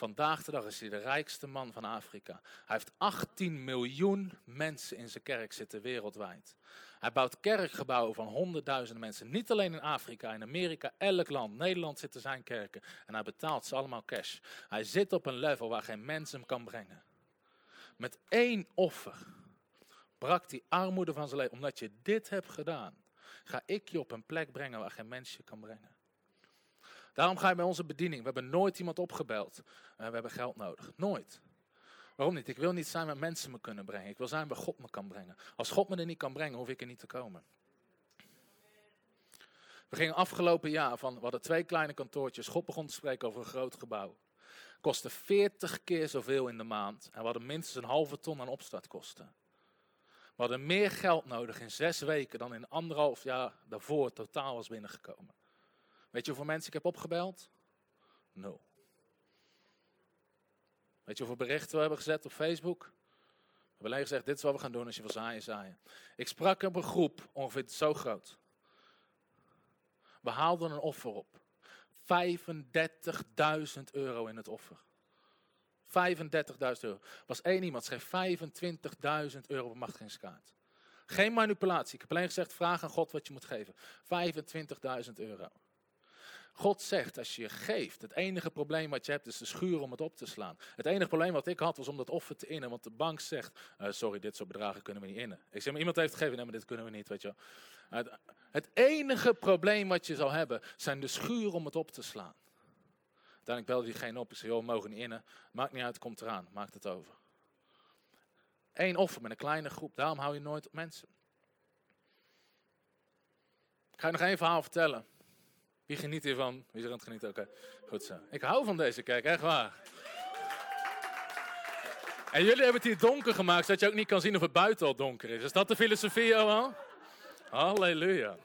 Vandaag de dag is hij de rijkste man van Afrika. Hij heeft 18 miljoen mensen in zijn kerk zitten wereldwijd. Hij bouwt kerkgebouwen van honderdduizenden mensen. Niet alleen in Afrika, in Amerika, elk land. Nederland zitten zijn kerken. En hij betaalt ze allemaal cash. Hij zit op een level waar geen mens hem kan brengen. Met één offer brak hij armoede van zijn leven. Omdat je dit hebt gedaan, ga ik je op een plek brengen waar geen mens je kan brengen. Daarom ga je bij onze bediening. We hebben nooit iemand opgebeld. Uh, we hebben geld nodig. Nooit. Waarom niet? Ik wil niet zijn waar mensen me kunnen brengen. Ik wil zijn waar God me kan brengen. Als God me er niet kan brengen, hoef ik er niet te komen. We gingen afgelopen jaar van, we hadden twee kleine kantoortjes. God begon te spreken over een groot gebouw. Kostte 40 keer zoveel in de maand. En we hadden minstens een halve ton aan opstartkosten. We hadden meer geld nodig in zes weken dan in anderhalf jaar daarvoor totaal was binnengekomen. Weet je hoeveel mensen ik heb opgebeld? Nul. Weet je hoeveel berichten we hebben gezet op Facebook? We hebben alleen gezegd, dit is wat we gaan doen als je wil zaaien, zaaien. Ik sprak op een groep, ongeveer zo groot. We haalden een offer op. 35.000 euro in het offer. 35.000 euro. Was één iemand, schreef 25.000 euro op een machtigingskaart. Geen manipulatie. Ik heb alleen gezegd, vraag aan God wat je moet geven. 25.000 euro. God zegt, als je geeft, het enige probleem wat je hebt is de schuur om het op te slaan. Het enige probleem wat ik had was om dat offer te innen, want de bank zegt, uh, sorry, dit soort bedragen kunnen we niet innen. Ik zeg, maar iemand heeft gegeven, nee, maar dit kunnen we niet, weet je het, het enige probleem wat je zal hebben, zijn de schuur om het op te slaan. Uiteindelijk belde diegene op, ik zei, joh, we mogen niet innen. Maakt niet uit, komt eraan, maakt het over. Eén offer met een kleine groep, daarom hou je nooit op mensen. Ik ga je nog één verhaal vertellen. Wie geniet hiervan? Wie is er aan het genieten? Oké, goed zo. Ik hou van deze kerk, echt waar. En jullie hebben het hier donker gemaakt, zodat je ook niet kan zien of het buiten al donker is. Is dat de filosofie, Johan? Halleluja.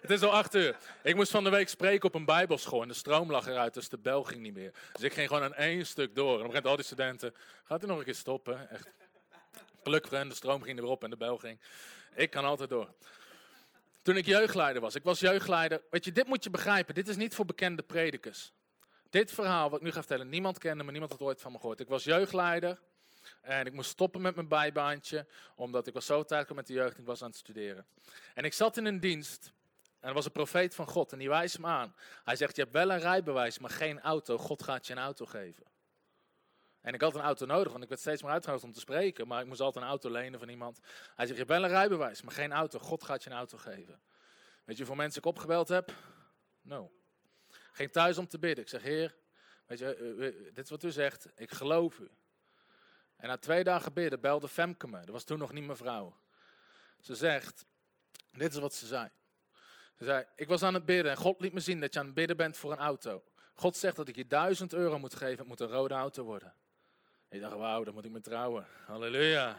Het is al acht uur. Ik moest van de week spreken op een bijbelschool en de stroom lag eruit, dus de bel ging niet meer. Dus ik ging gewoon aan één stuk door. En dan begint al die studenten, gaat u nog een keer stoppen? Echt. Gelukkig, de stroom ging erop en de bel ging. Ik kan altijd door. Toen ik jeugdleider was. Ik was jeugdleider. Weet je, dit moet je begrijpen. Dit is niet voor bekende predikers. Dit verhaal wat ik nu ga vertellen, niemand kende me, niemand had ooit van me gehoord. Ik was jeugdleider. En ik moest stoppen met mijn bijbaantje, omdat ik was zo tijd met de jeugd en ik was aan het studeren. En ik zat in een dienst en er was een profeet van God en die wijst me aan. Hij zegt, je hebt wel een rijbewijs, maar geen auto. God gaat je een auto geven. En ik had een auto nodig, want ik werd steeds meer uitgenodigd om te spreken. Maar ik moest altijd een auto lenen van iemand. Hij zegt, je wel een rijbewijs, maar geen auto. God gaat je een auto geven. Weet je hoeveel mensen ik opgebeld heb? No. Geen thuis om te bidden. Ik zeg, heer, weet je, eh, eh, dit is wat u zegt. Ik geloof u. En na twee dagen bidden belde Femke me. Dat was toen nog niet mijn vrouw. Ze zegt, dit is wat ze zei. Ze zei, ik was aan het bidden en God liet me zien dat je aan het bidden bent voor een auto. God zegt dat ik je duizend euro moet geven, het moet een rode auto worden. Ik dacht, wauw, dan moet ik me trouwen. Halleluja.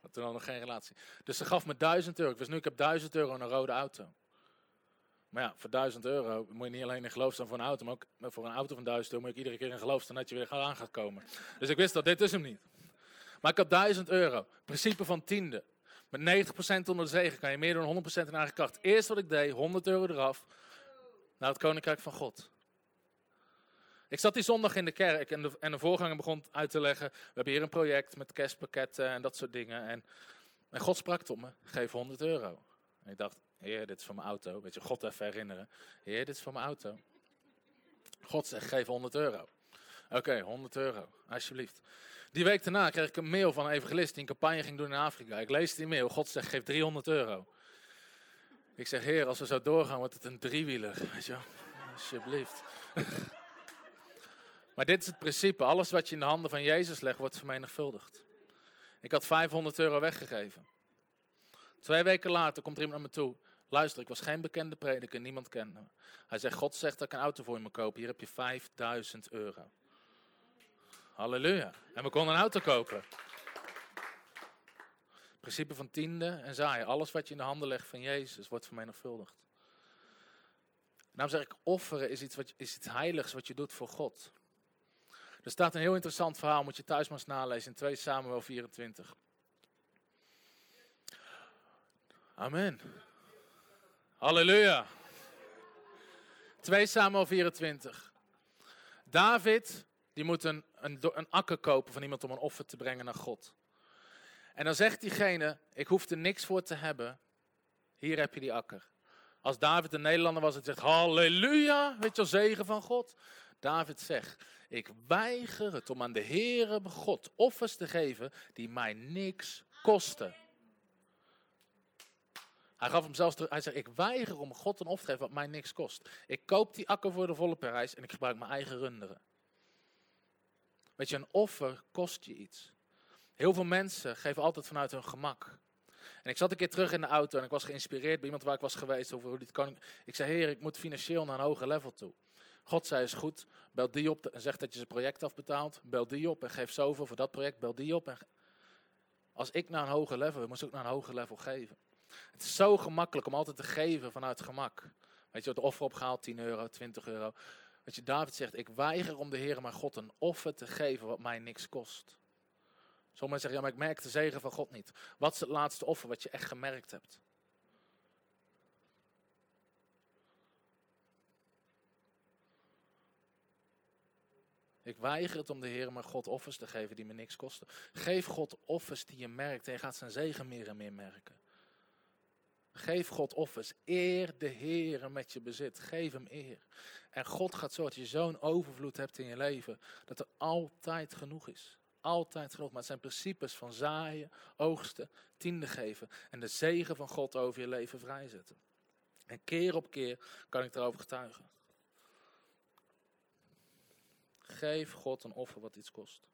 Had toen al nog geen relatie. Dus ze gaf me duizend euro. Ik wist nu, ik heb duizend euro en een rode auto. Maar ja, voor duizend euro moet je niet alleen in geloof staan voor een auto, maar ook voor een auto van duizend euro moet je iedere keer in geloof staan dat je weer aan gaat komen. Dus ik wist dat, dit is hem niet. Maar ik had duizend euro. Principe van tiende. Met 90% onder de zegen kan je meer dan 100% in eigen kracht. Eerst wat ik deed, 100 euro eraf, naar het koninkrijk van God. Ik zat die zondag in de kerk en de, en de voorganger begon uit te leggen. We hebben hier een project met kerstpakketten en dat soort dingen. En, en God sprak tot me, geef 100 euro. En ik dacht, heer, dit is voor mijn auto. Weet je, God even herinneren. Heer, dit is voor mijn auto. God zegt, geef 100 euro. Oké, 100 euro, alsjeblieft. Die week daarna kreeg ik een mail van een evangelist die een campagne ging doen in Afrika. Ik lees die mail, God zegt, geef 300 euro. Ik zeg, heer, als we zo doorgaan, wordt het een driewieler. Weet je Alsjeblieft. Maar dit is het principe. Alles wat je in de handen van Jezus legt, wordt vermenigvuldigd. Ik had 500 euro weggegeven. Twee weken later komt er iemand naar me toe. Luister, ik was geen bekende prediker, niemand kende me. Hij zegt, God zegt dat ik een auto voor je moet kopen. Hier heb je 5000 euro. Halleluja. En we konden een auto kopen. Principe van tiende en zaaien. Alles wat je in de handen legt van Jezus wordt vermenigvuldigd. Daarom zeg ik, offeren is iets, wat, is iets heiligs wat je doet voor God. Er staat een heel interessant verhaal, moet je thuis maar eens nalezen in 2 Samuel 24. Amen. Halleluja. 2 Samuel 24. David die moet een, een, akker kopen van iemand om een offer te brengen naar God. En dan zegt diegene, ik hoef er niks voor te hebben. Hier heb je die akker. Als David een Nederlander was, het zegt halleluja, weet je wel, zegen van God. David zegt, ik weiger het om aan de Heere God offers te geven die mij niks kosten. Hij gaf hem zelfs hij zegt, ik weiger om God een offer te geven wat mij niks kost. Ik koop die akker voor de volle prijs en ik gebruik mijn eigen runderen. Weet je, een offer kost je iets. Heel veel mensen geven altijd vanuit hun gemak. En ik zat een keer terug in de auto en ik was geïnspireerd bij iemand waar ik was geweest over hoe dit kan. Ik zei, heer, ik moet financieel naar een hoger level toe. God zei, is goed, bel die op en zeg dat je zijn project afbetaalt. Bel die op en geef zoveel voor dat project, bel die op. En... Als ik naar een hoger level wil, moest ik ook naar een hoger level geven. Het is zo gemakkelijk om altijd te geven vanuit gemak. Weet je, het offer opgehaald, 10 euro, 20 euro. Dat je, David zegt, ik weiger om de Heer mijn God een offer te geven wat mij niks kost. Sommigen zeggen, ja, maar ik merk de zegen van God niet. Wat is het laatste offer wat je echt gemerkt hebt? Ik weiger het om de Heer mijn God offers te geven die me niks kosten. Geef God offers die je merkt en je gaat zijn zegen meer en meer merken. Geef God offers. Eer de Heer met je bezit. Geef hem eer. En God gaat zorgen dat je zo'n overvloed hebt in je leven. Dat er altijd genoeg is. Altijd genoeg. Maar het zijn principes van zaaien, oogsten, tiende geven. En de zegen van God over je leven vrijzetten. En keer op keer kan ik erover getuigen. Geef God een offer wat iets kost.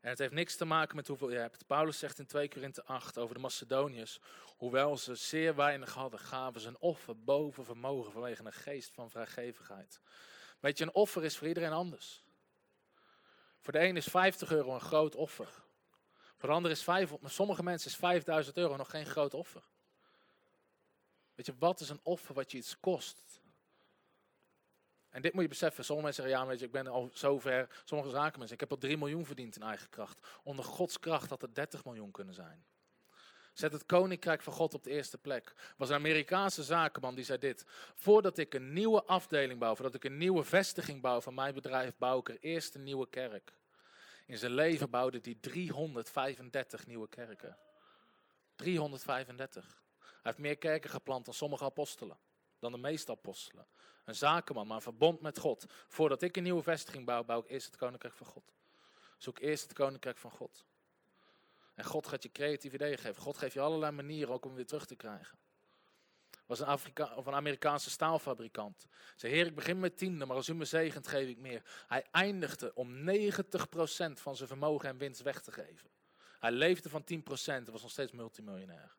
En het heeft niks te maken met hoeveel je hebt. Paulus zegt in 2 Korinthe 8 over de Macedoniërs. Hoewel ze zeer weinig hadden, gaven ze een offer boven vermogen vanwege een geest van vrijgevigheid. Weet je, een offer is voor iedereen anders. Voor de een is 50 euro een groot offer. Voor de ander is 500, maar sommige mensen is 5000 euro nog geen groot offer. Weet je, wat is een offer wat je iets kost? En dit moet je beseffen. Sommige mensen zeggen, ja, ik ben al zover. Sommige zakenmensen, ik heb al 3 miljoen verdiend in eigen kracht. Onder Gods kracht had het 30 miljoen kunnen zijn. Zet het koninkrijk van God op de eerste plek. Er was een Amerikaanse zakenman die zei dit. Voordat ik een nieuwe afdeling bouw, voordat ik een nieuwe vestiging bouw van mijn bedrijf, bouw ik er eerst een nieuwe kerk. In zijn leven bouwde hij 335 nieuwe kerken. 335. Hij heeft meer kerken geplant dan sommige apostelen. Dan de meeste apostelen. Een zakenman, maar een verbond met God. Voordat ik een nieuwe vestiging bouw, bouw ik eerst het koninkrijk van God. Zoek eerst het koninkrijk van God. En God gaat je creatieve ideeën geven. God geeft je allerlei manieren ook om weer terug te krijgen. was een, Afrika of een Amerikaanse staalfabrikant. Zei, heer, ik begin met tiende, maar als u me zegent, geef ik meer. Hij eindigde om 90% van zijn vermogen en winst weg te geven. Hij leefde van 10% en was nog steeds multimiljonair.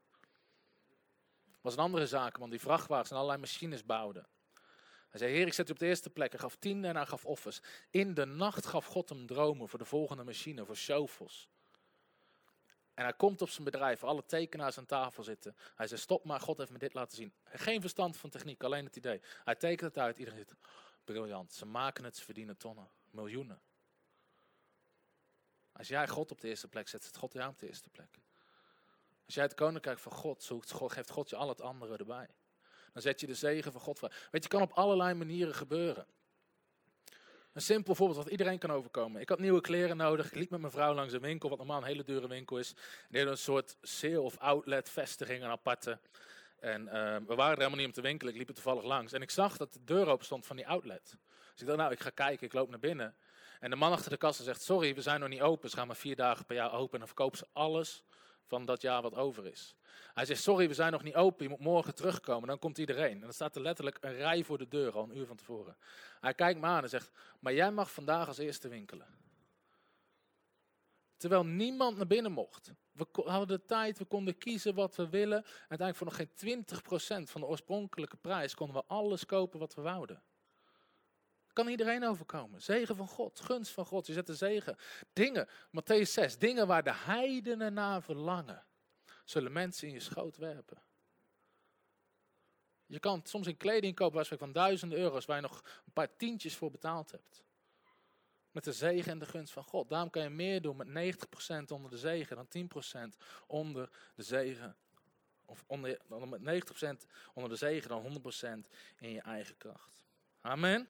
Was een andere zakenman die vrachtwagens en allerlei machines bouwde. Hij zei, heer, ik zet u op de eerste plek. Hij gaf tiende en hij gaf offers. In de nacht gaf God hem dromen voor de volgende machine, voor shovels. En hij komt op zijn bedrijf, alle tekenaars aan tafel zitten. Hij zegt, stop maar, God heeft me dit laten zien. Geen verstand van techniek, alleen het idee. Hij tekent het uit, iedereen zegt, briljant. Ze maken het, ze verdienen tonnen, miljoenen. Als jij God op de eerste plek zet, zet God jou op de eerste plek. Als jij het koninkrijk van God zoekt, geeft God je al het andere erbij. Dan zet je de zegen van God vrij. Weet je, kan op allerlei manieren gebeuren. Een simpel voorbeeld wat iedereen kan overkomen. Ik had nieuwe kleren nodig. Ik liep met mijn vrouw langs een winkel, wat normaal een hele dure winkel is. Die hadden een soort sale of outlet vestiging, een aparte. En uh, we waren er helemaal niet om te winkelen. Ik liep er toevallig langs. En ik zag dat de deur open stond van die outlet. Dus ik dacht, nou, ik ga kijken. Ik loop naar binnen. En de man achter de kassa zegt, sorry, we zijn nog niet open. Ze gaan maar vier dagen per jaar open. En dan verkopen ze alles van dat jaar wat over is. Hij zegt, sorry, we zijn nog niet open, je moet morgen terugkomen, dan komt iedereen. En dan staat er letterlijk een rij voor de deur, al een uur van tevoren. Hij kijkt me aan en zegt, maar jij mag vandaag als eerste winkelen. Terwijl niemand naar binnen mocht. We hadden de tijd, we konden kiezen wat we willen. Uiteindelijk voor nog geen 20% van de oorspronkelijke prijs konden we alles kopen wat we wouden. Kan iedereen overkomen. Zegen van God, gunst van God. Je zet de zegen. Dingen, Matthäus 6, dingen waar de heidenen naar verlangen zullen mensen in je schoot werpen. Je kan soms een kleding kopen waar van duizenden euro's waar je nog een paar tientjes voor betaald hebt. Met de zegen en de gunst van God. Daarom kan je meer doen met 90% onder de zegen dan 10% onder de zegen. Of onder, met 90% onder de zegen dan 100% in je eigen kracht. Amen.